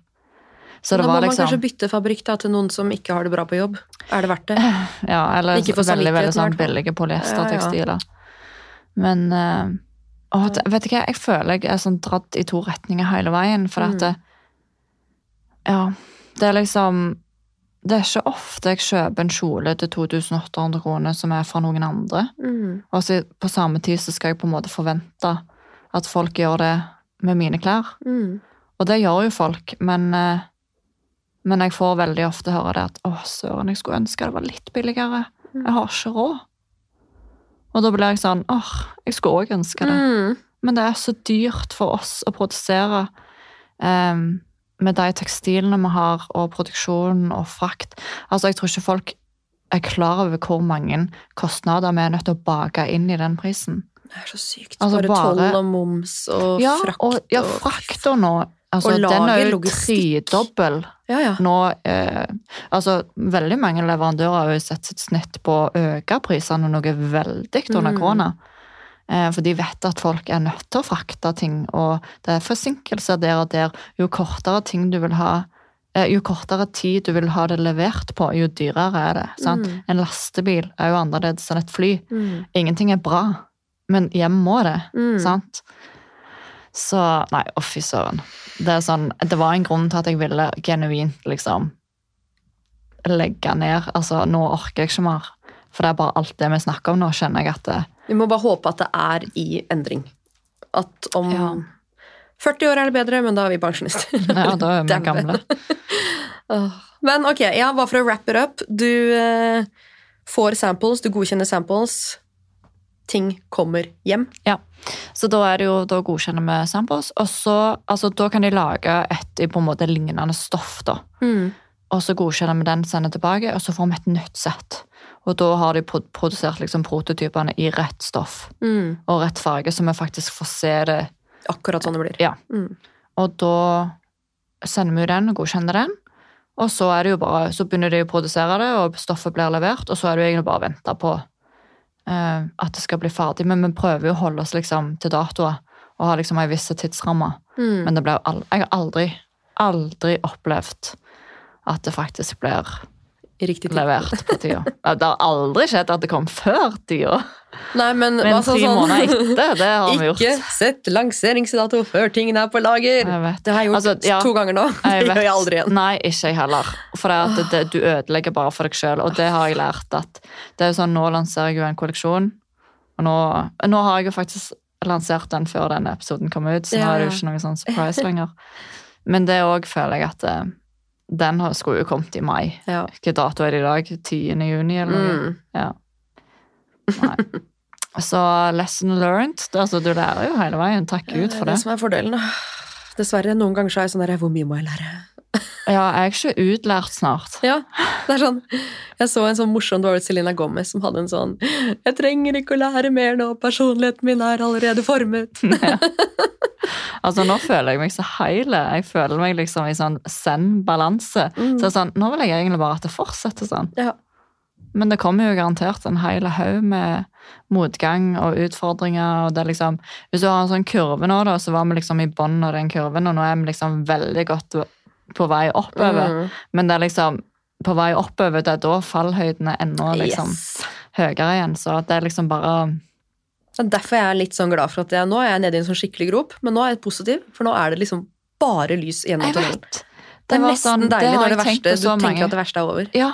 Så da må man liksom kanskje bytte fabrikk da, til noen som ikke har det bra på jobb. Er det verdt det? Ja, eller veldig, veldig sånn billige polyestertekstiler. Ja, ja. Men uh, å, vet du hva, jeg føler jeg er sånn dratt i to retninger hele veien. For Mm. at det, Ja, det er liksom Det er ikke ofte jeg kjøper en kjole til 2800 kroner som er fra noen andre. Mm. Og så på samme tid så skal jeg på en måte forvente at folk gjør det med mine klær. Mm. Og det gjør jo folk, men, eh, men jeg får veldig ofte høre det at å, søren, jeg skulle ønske det var litt billigere. Mm. Jeg har ikke råd. Og da blir jeg sånn åh, jeg skulle òg ønske det. Mm. Men det er så dyrt for oss å produsere um, med de tekstilene vi har, og produksjonen og frakt. Altså, jeg tror ikke folk er klar over hvor mange kostnader vi er nødt til å bake inn i den prisen. Det er så sykt. Altså, bare bare- toll og moms og ja, frakt. og, ja, og- nå altså, Den er jo tredobbel Ja, ja. nå. Eh, altså, veldig mange leverandører har jo sett sitt snitt på å øke prisene noe veldig under Mm. korona. Eh, for de vet at folk er nødt til å frakte ting, og det er forsinkelser der og der. Jo kortere ting du vil ha, eh, jo kortere tid du vil ha det levert på, jo dyrere er det. Sant? Mm. En lastebil er jo annerledes enn et fly. Mm. Ingenting er bra, men hjem må det. Mm. Sant? Så Nei, å fy søren. Det sånn, det var en grunn til at jeg ville genuint liksom legge ned. Altså, nå orker jeg ikke mer. For det er bare alt det vi snakker om nå, kjenner jeg at det, Vi må bare håpe at det er i endring. At om Ja. 40 år er det bedre, men da er vi pensjonister. Ja, da er vi gamle. Men ok, ja, bare for å wrap it up. Du eh, får samples, du godkjenner samples. Ting kommer hjem. Ja. Så da er det jo, da godkjenner vi samples, og så, altså da kan de lage et på en måte lignende stoff da. Og så godkjenner vi den, sender tilbake, og så får vi et nytt sett. Og da har de produsert liksom prototypene i rett stoff Mm. og rett farge, så vi faktisk får se det. Akkurat sånn det blir. Ja. Mm. Og da sender vi den og godkjenner den. Og så, bare, så begynner de å produsere det, og stoffet blir levert. Og så er det egentlig bare å vente på at det skal bli ferdig. Men vi prøver jo å holde oss liksom til datoer og ha liksom ei viss tidsramme. Mm. Men det ble jeg har aldri, aldri opplevd at det faktisk blir. Levert på tida. Det har aldri skjedd at det kom før tida. Nei, men, Men altså, tre sånn- måneder etter, det har vi gjort. Ikke sett lanseringsdato før tingene er på lager. Det har jeg gjort Altså, ja. to ganger nå. Det gjør jeg aldri igjen. Nei, ikke jeg heller. For det det, du ødelegger bare for deg sjøl, og det har jeg lært at det er jo sånn, Nå lanserer jeg jo en kolleksjon, og nå, nå har jeg jo faktisk lansert den før denne episoden kom ut, så nå er det jo ikke noe sånn surprise lenger. Men det òg føler jeg at eh, den skulle jo kommet i mai. Ja. Hvilken dato er det i dag? 10. juni, eller noe? Mm. Ja. Nei. Så lesson learned. Det, altså, du lærer jo hele veien. Takk Gud for det Det er det som er fordelen. Dessverre, noen ganger så er jeg sånn der Hvor mye må jeg lære? Ja, jeg er ikke utlært snart. Ja, det er sånn Jeg så en sånn morsom dårlig Selena Gomez som hadde en sånn Jeg trenger ikke å lære mer nå, personligheten min er allerede formet. Altså, Nå føler jeg meg så heile. Jeg føler meg liksom i sånn zen-balanse. Mm. Så det sånn, Nå vil jeg egentlig bare at det fortsetter sånn. Ja. Men det kommer jo garantert en hel haug med motgang og utfordringer. og det liksom, Hvis du har en sånn kurve nå, da, så var vi liksom i bunnen av den kurven, og nå er vi liksom veldig godt på vei oppover. Mm. Men det er liksom på vei oppover, det er da fallhøyden er enda liksom Yes. høyere igjen. Så det er liksom bare Det er derfor jeg er litt sånn glad for at jeg, nå er jeg nede i en sånn skikkelig grop, men nå er jeg positiv, for nå er det liksom bare lys gjennom Jeg tunnelen. vet! Det er nesten sånn- deilig når det verste, du mange. tenker at det verste er over. Ja,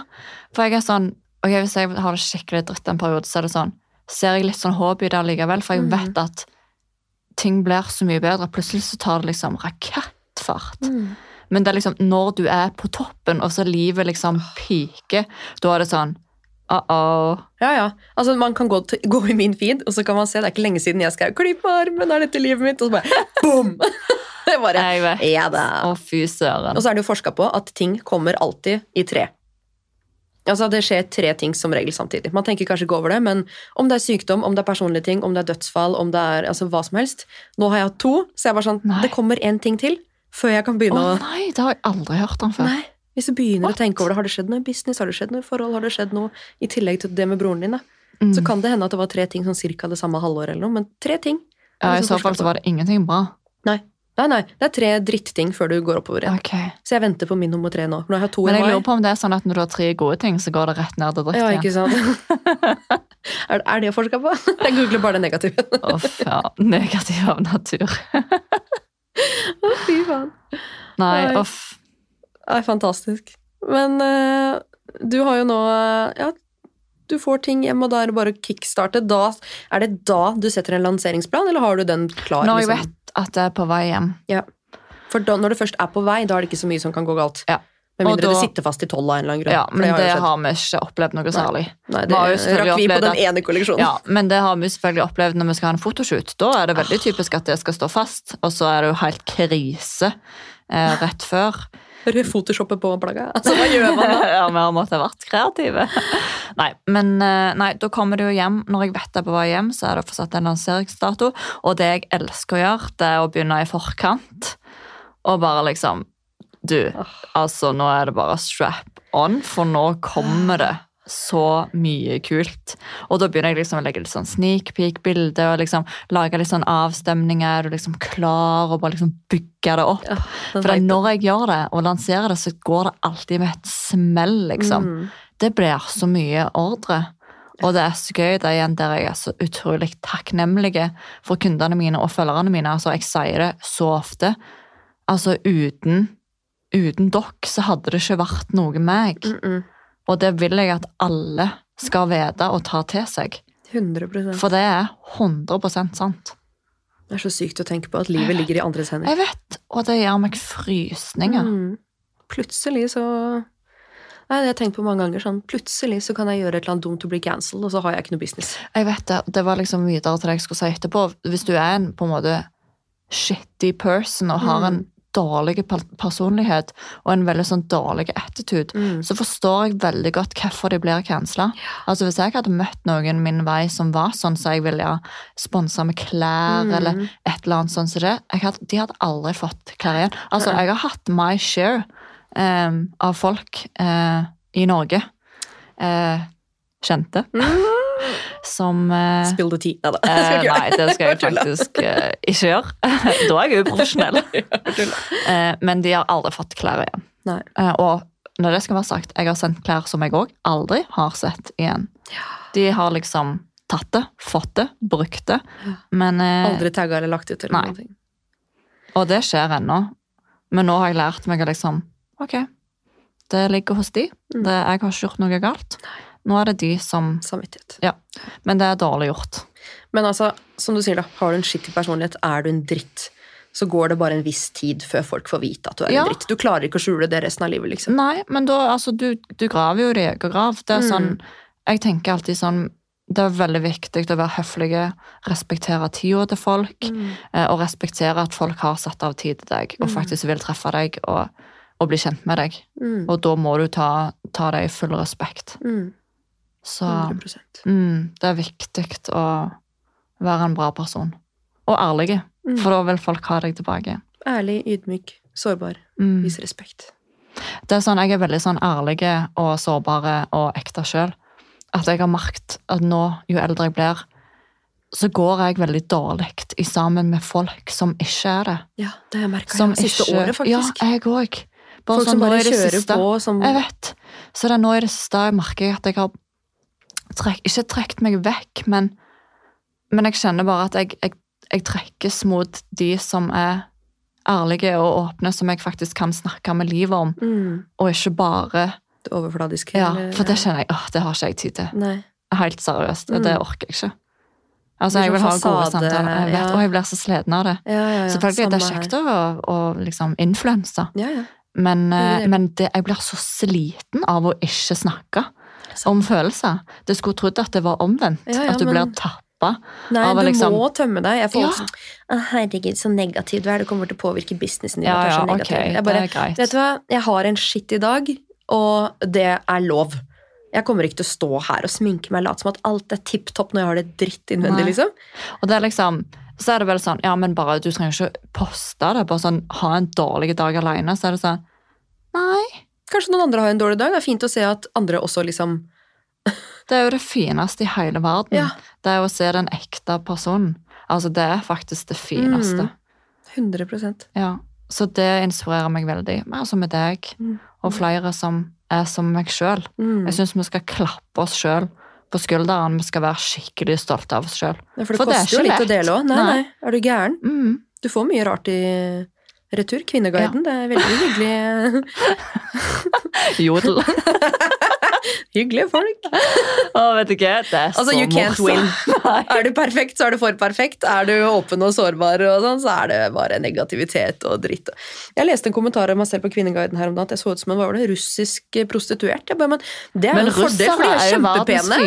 for jeg er sånn Ok, hvis jeg har det skikkelig dritt en periode, så er det sånn Ser jeg litt sånn håp i det likevel. for jeg mm. vet at ting blir så mye bedre. Plutselig så tar det liksom rakettfart. Mm. Men det er liksom når du er på toppen, og så livet liksom piker, da er det sånn Uh-oh. Ja, ja. Altså, man kan gå, til, gå i min feed, og så kan man se, det er ikke lenge siden jeg skrev 'klipp armen, er dette livet mitt?' Og så bare boom! Det bare, Jeg vet. ja da. Å, fy søren. Og så er det jo forska på at ting kommer alltid i tre. Altså Det skjer tre ting som regel samtidig. Man tenker kanskje ikke over det, men om det er sykdom, om det er personlige ting, om det er dødsfall, om det er altså, hva som helst Nå har jeg hatt to, så jeg bare sånn Nei. Det kommer én ting til før jeg kan begynne å nei, det har jeg aldri hørt om før. Nei. Hvis du begynner What? å tenke over det, har det skjedd noe i business, har det skjedd noe i forhold, har det skjedd noe i tillegg til det med broren din? Mm. Så kan det hende at det var tre ting sånn cirka det samme halvåret eller noe, men tre ting. ja, I så fall så var det ingenting bra. Nei. Nei, nei, det er tre dritting før du går oppover igjen. Ok. Så jeg venter på min nummer tre nå. Nå har jeg to i Men jeg lurer på om det er sånn at når du har tre gode ting, så går det rett ned til dritt Ja, ikke sant? er, er det forska på? Jeg googler bare det negative. Uff, ja. Negativ av natur. Å, Fy faen. Nei, uff. Det er fantastisk. Men uh, du har jo nå uh, Ja, du får ting hjem, og da er det bare å kickstarte. Da, er det da du setter en lanseringsplan, eller har du den klar? Når jeg liksom? vet at jeg er på vei hjem. Ja. For da, når det først er på vei, da er det ikke så mye som kan gå galt. Ja. Med mindre da- det sitter fast i tolv av en eller annen grunn. Ja, men har det skjedd. har vi ikke opplevd noe særlig. Nei, det rakk vi på den ene kolleksjonen. Ja, Men det har vi selvfølgelig opplevd når vi skal ha en fotoshoot. Da er det veldig typisk at det skal stå fast, og så er det jo helt krise eh, rett før. Bare Photoshoppe på plagget. Altså, hva gjør man da? ja, vi har måttet vært kreative. Nei, men eh, nei, da kommer det jo hjem. Når jeg vet det er på vei hjem, så er det å få satt en lanseringsdato. Og det jeg elsker å gjøre, det er å begynne i forkant. Og bare liksom Du, altså, nå er det bare strap on, for nå kommer det så mye kult. Og da begynner jeg liksom å legge litt sånn sneak peek-bilde og liksom lage litt sånn avstemninger. Er du liksom klar og bare liksom bygge det opp? Ja, For det, når jeg gjør det og lanserer det, så går det alltid med et smell, liksom. Mm. Det blir så mye ordre. Og det er så gøy, det er igjen der jeg er så utrolig takknemlig for kundene mine og følgerne mine. Altså, jeg sier det så ofte. Altså, uten, uten dere så hadde det ikke vært noe meg. Mm -mm. Og det vil jeg at alle skal vite og ta til seg. 100% For det er 100% sant. Det er så sykt å tenke på at livet ligger i andres hender. Jeg vet, og det gjør meg frysninger. Mm. plutselig så Nei, det har jeg tenkt på mange ganger. sånn, Plutselig så kan jeg gjøre et eller annet dumt og bli cancelled, og så har jeg ikke noe business. Jeg vet det. Det var liksom videre til det jeg skulle si etterpå. Hvis du er en på en måte shitty person og har en dårlig personlighet og en veldig sånn dårlig attitude, Mm. så forstår jeg veldig godt hvorfor de blir cancela. Altså, hvis jeg hadde møtt noen min vei som var sånn så jeg ville sponse med klær Mm. eller et eller annet sånn som det, jeg hadde, de hadde aldri fått klær igjen. Altså, jeg har hatt my share eh, av folk eh, i Norge, eh, kjente, som uh, Spill the tea. Nei da. Eh, nei, det skal jeg faktisk uh, ikke gjøre. da er jeg uprofesjonell. Men de har aldri fått klær igjen. Nei. Og når det skal være sagt, jeg har sendt klær som jeg òg aldri har sett igjen. De har liksom tatt det, fått det, brukt det. Men, Aldri tagga eller lagt ut. eller Nei. noen. Og det skjer ennå. Men nå har jeg lært meg å liksom Ok, det ligger hos de. Mm. Det, jeg har ikke gjort noe galt. Nå er det de som Samvittighet. Men det er dårlig gjort. Men altså, som du sier da, har du en skittig personlighet, er du en dritt, så går det bare en viss tid før folk får vite at du er Ja. en dritt. Du klarer ikke å skjule det resten av livet, liksom. Nei, men da, altså, du, du graver jo din egen grav. Det er Mm. sånn, jeg tenker alltid sånn, det er veldig viktig å være høflige, respektere tida til folk, Mm. og respektere at folk har satt av tid til deg, og Mm. faktisk vil treffe deg, og, og bli kjent med deg. Mm. Og da må du ta, ta det i full respekt. Mm. Så 100 mm, det er viktig å være en bra person. Og ærlig, Mm. for da vil folk ha deg tilbake. Ærlig, ydmyk, sårbar. Mm. Vis respekt. Det er sånn, Jeg er veldig sånn ærlig og sårbare og ekte sjøl. At jeg har merket at nå, jo eldre jeg blir, så går jeg veldig dårlig i sammen med folk som ikke er det. Ja, det har jeg merka Som siste ikke, året, faktisk. Ja, jeg òg. Folk som bare kjører på, som Jeg vet. Så det er nå i det siste jeg merker at jeg har trekk, ikke trukket meg vekk, men, men jeg kjenner bare at jeg, jeg, jeg trekkes mot de som er ærlige og åpne, som jeg faktisk kan snakke med livet om, mm, og ikke bare Det overfladiske. Ja, for det kjenner jeg åh, det har ikke jeg tid til. Nei. Helt seriøst. Mm. Det orker jeg ikke. Altså, Jeg vil ha gode samtaler, jeg vet, ja. og jeg blir så sliten av det. Ja, ja, ja. Selvfølgelig det er kjekt å, å liksom influense, her. Ja, ja. men, er eh, det. men det, jeg blir så sliten av å ikke snakke om følelser. Det skulle trodd at det var omvendt. Ja, ja, at du men- blir tappa. Nei, Av du liksom- må tømme deg. Jeg får Ja. sånn Å, herregud, så negativ du er. Det kommer til å påvirke businessen din. Ja, du ja, okay. jeg bare. Vet du hva, jeg har en skitt i dag, og det er lov. Jeg kommer ikke til å stå her og sminke meg late som at alt er tipp topp når jeg har det dritt innvendig, liksom. Og det er liksom, så er det vel sånn, ja, men bare, du trenger ikke poste det, bare sånn, ha en dårlig dag alene, så er det sånn, nei, Kanskje noen andre har en dårlig dag. Det er fint å se at andre også liksom Det er jo det fineste i hele verden. Ja. Det er å se den ekte personen. Altså, det er faktisk det fineste. Mm. 100 Ja. Så det inspirerer meg veldig. Mer som med deg, Mm. og flere som er som meg sjøl. mm. Jeg syns vi skal klappe oss sjøl på skulderen. Vi skal være skikkelig stolte av oss sjøl. ja, For det for det er koster jo ikke litt å dele òg. Nei, Nei. nei, er du gæren? Mm. Du får mye rart i retur. Kvinneguiden, det er veldig hyggelig. Jodel. hyggelige folk. Å, vet du ikke, det er Altså, så you can't morsomt. win. Nei. Er du perfekt, så er du for perfekt. Er du åpen og sårbar, og sånn, så er det bare negativitet og dritt. Jeg leste en kommentar av meg selv på Kvinneguiden her om dagen at jeg så ut som en hva var det, russisk prostituert. Bare, men det er Men en fordel, for de er er kjempepene.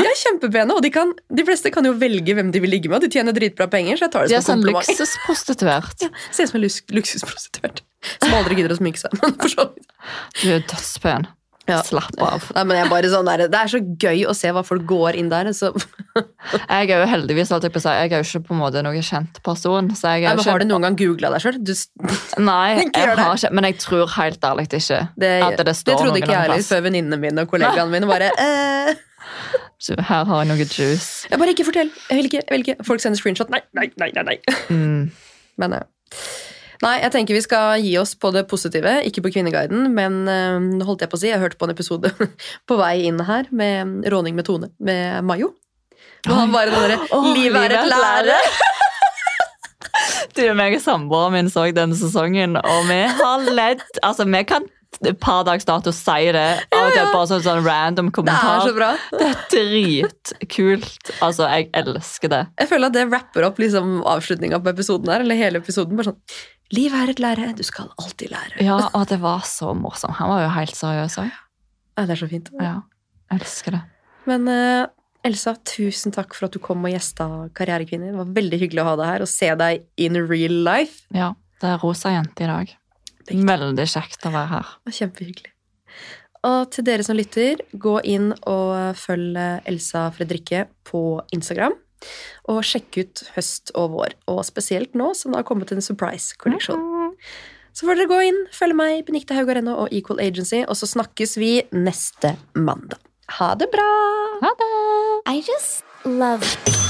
De er kjempepene, og de, kan, de fleste kan jo velge hvem de vil ligge med, og de tjener dritbra penger, så jeg tar De det er som De en kompliment. luksusprostituert. Ser ut som en luksusprostituert. Som aldri gidder å sminke seg. Du er dødspen. Ja. Slapp av. Nei, men jeg er bare sånn der, Det er så gøy å se hva folk går inn der. Så, Jeg er jo heldigvis, jeg på jeg er jo ikke på en måte noen kjent person. Nei, men har du noen gang googla deg sjøl? Nei, jeg har ikke, men jeg tror helt ærlig ikke Det, at det det trodde ikke jeg heller før venninnene mine og kollegaene mine bare eh. Så Her har jeg noe juice. Jeg bare ikke fortell. Jeg vil ikke. jeg vil ikke Folk sender screenshot. Nei, nei. nei, nei. Mm. Men ja. Nei, jeg tenker vi skal gi oss på det positive, ikke på Kvinneguiden, men øh, holdt jeg på å si, jeg hørte på en episode på vei inn her med Råning med Tone med Mayo. Og han bare den derre oh, Livet er et lære. Du, meg og samboeren min så denne sesongen, og vi har ledd. Altså, vi kan et par dags dato si det. Ja, og til bare sånn, sånn random Det er så bra. Det er dritkult. Altså, jeg elsker det. Jeg føler at det rapper opp liksom avslutninga på episoden her, eller hele episoden. bare sånn Livet er et lære, du skal alltid lære. Ja, og det var så morsomt. Han var jo helt seriøs òg. Ja, det er så fint. Ja, jeg elsker det. Men uh, Elsa, tusen takk for at du kom og gjesta Karrierekvinner. Det var veldig hyggelig å ha deg her og se deg in real life. Ja, det er rosa jente i dag. Veldig kjekt å være her. Kjempehyggelig. Og til dere som lytter, gå inn og følg Elsa Fredrikke på Instagram. Og sjekk ut høst og vår, og spesielt nå som det har kommet en surprise-kolleksjon. Så får dere gå inn, følge meg, Benikte Haugareno og Equal Agency, og så snakkes vi neste mandag. Ha det bra! Ha det! I just love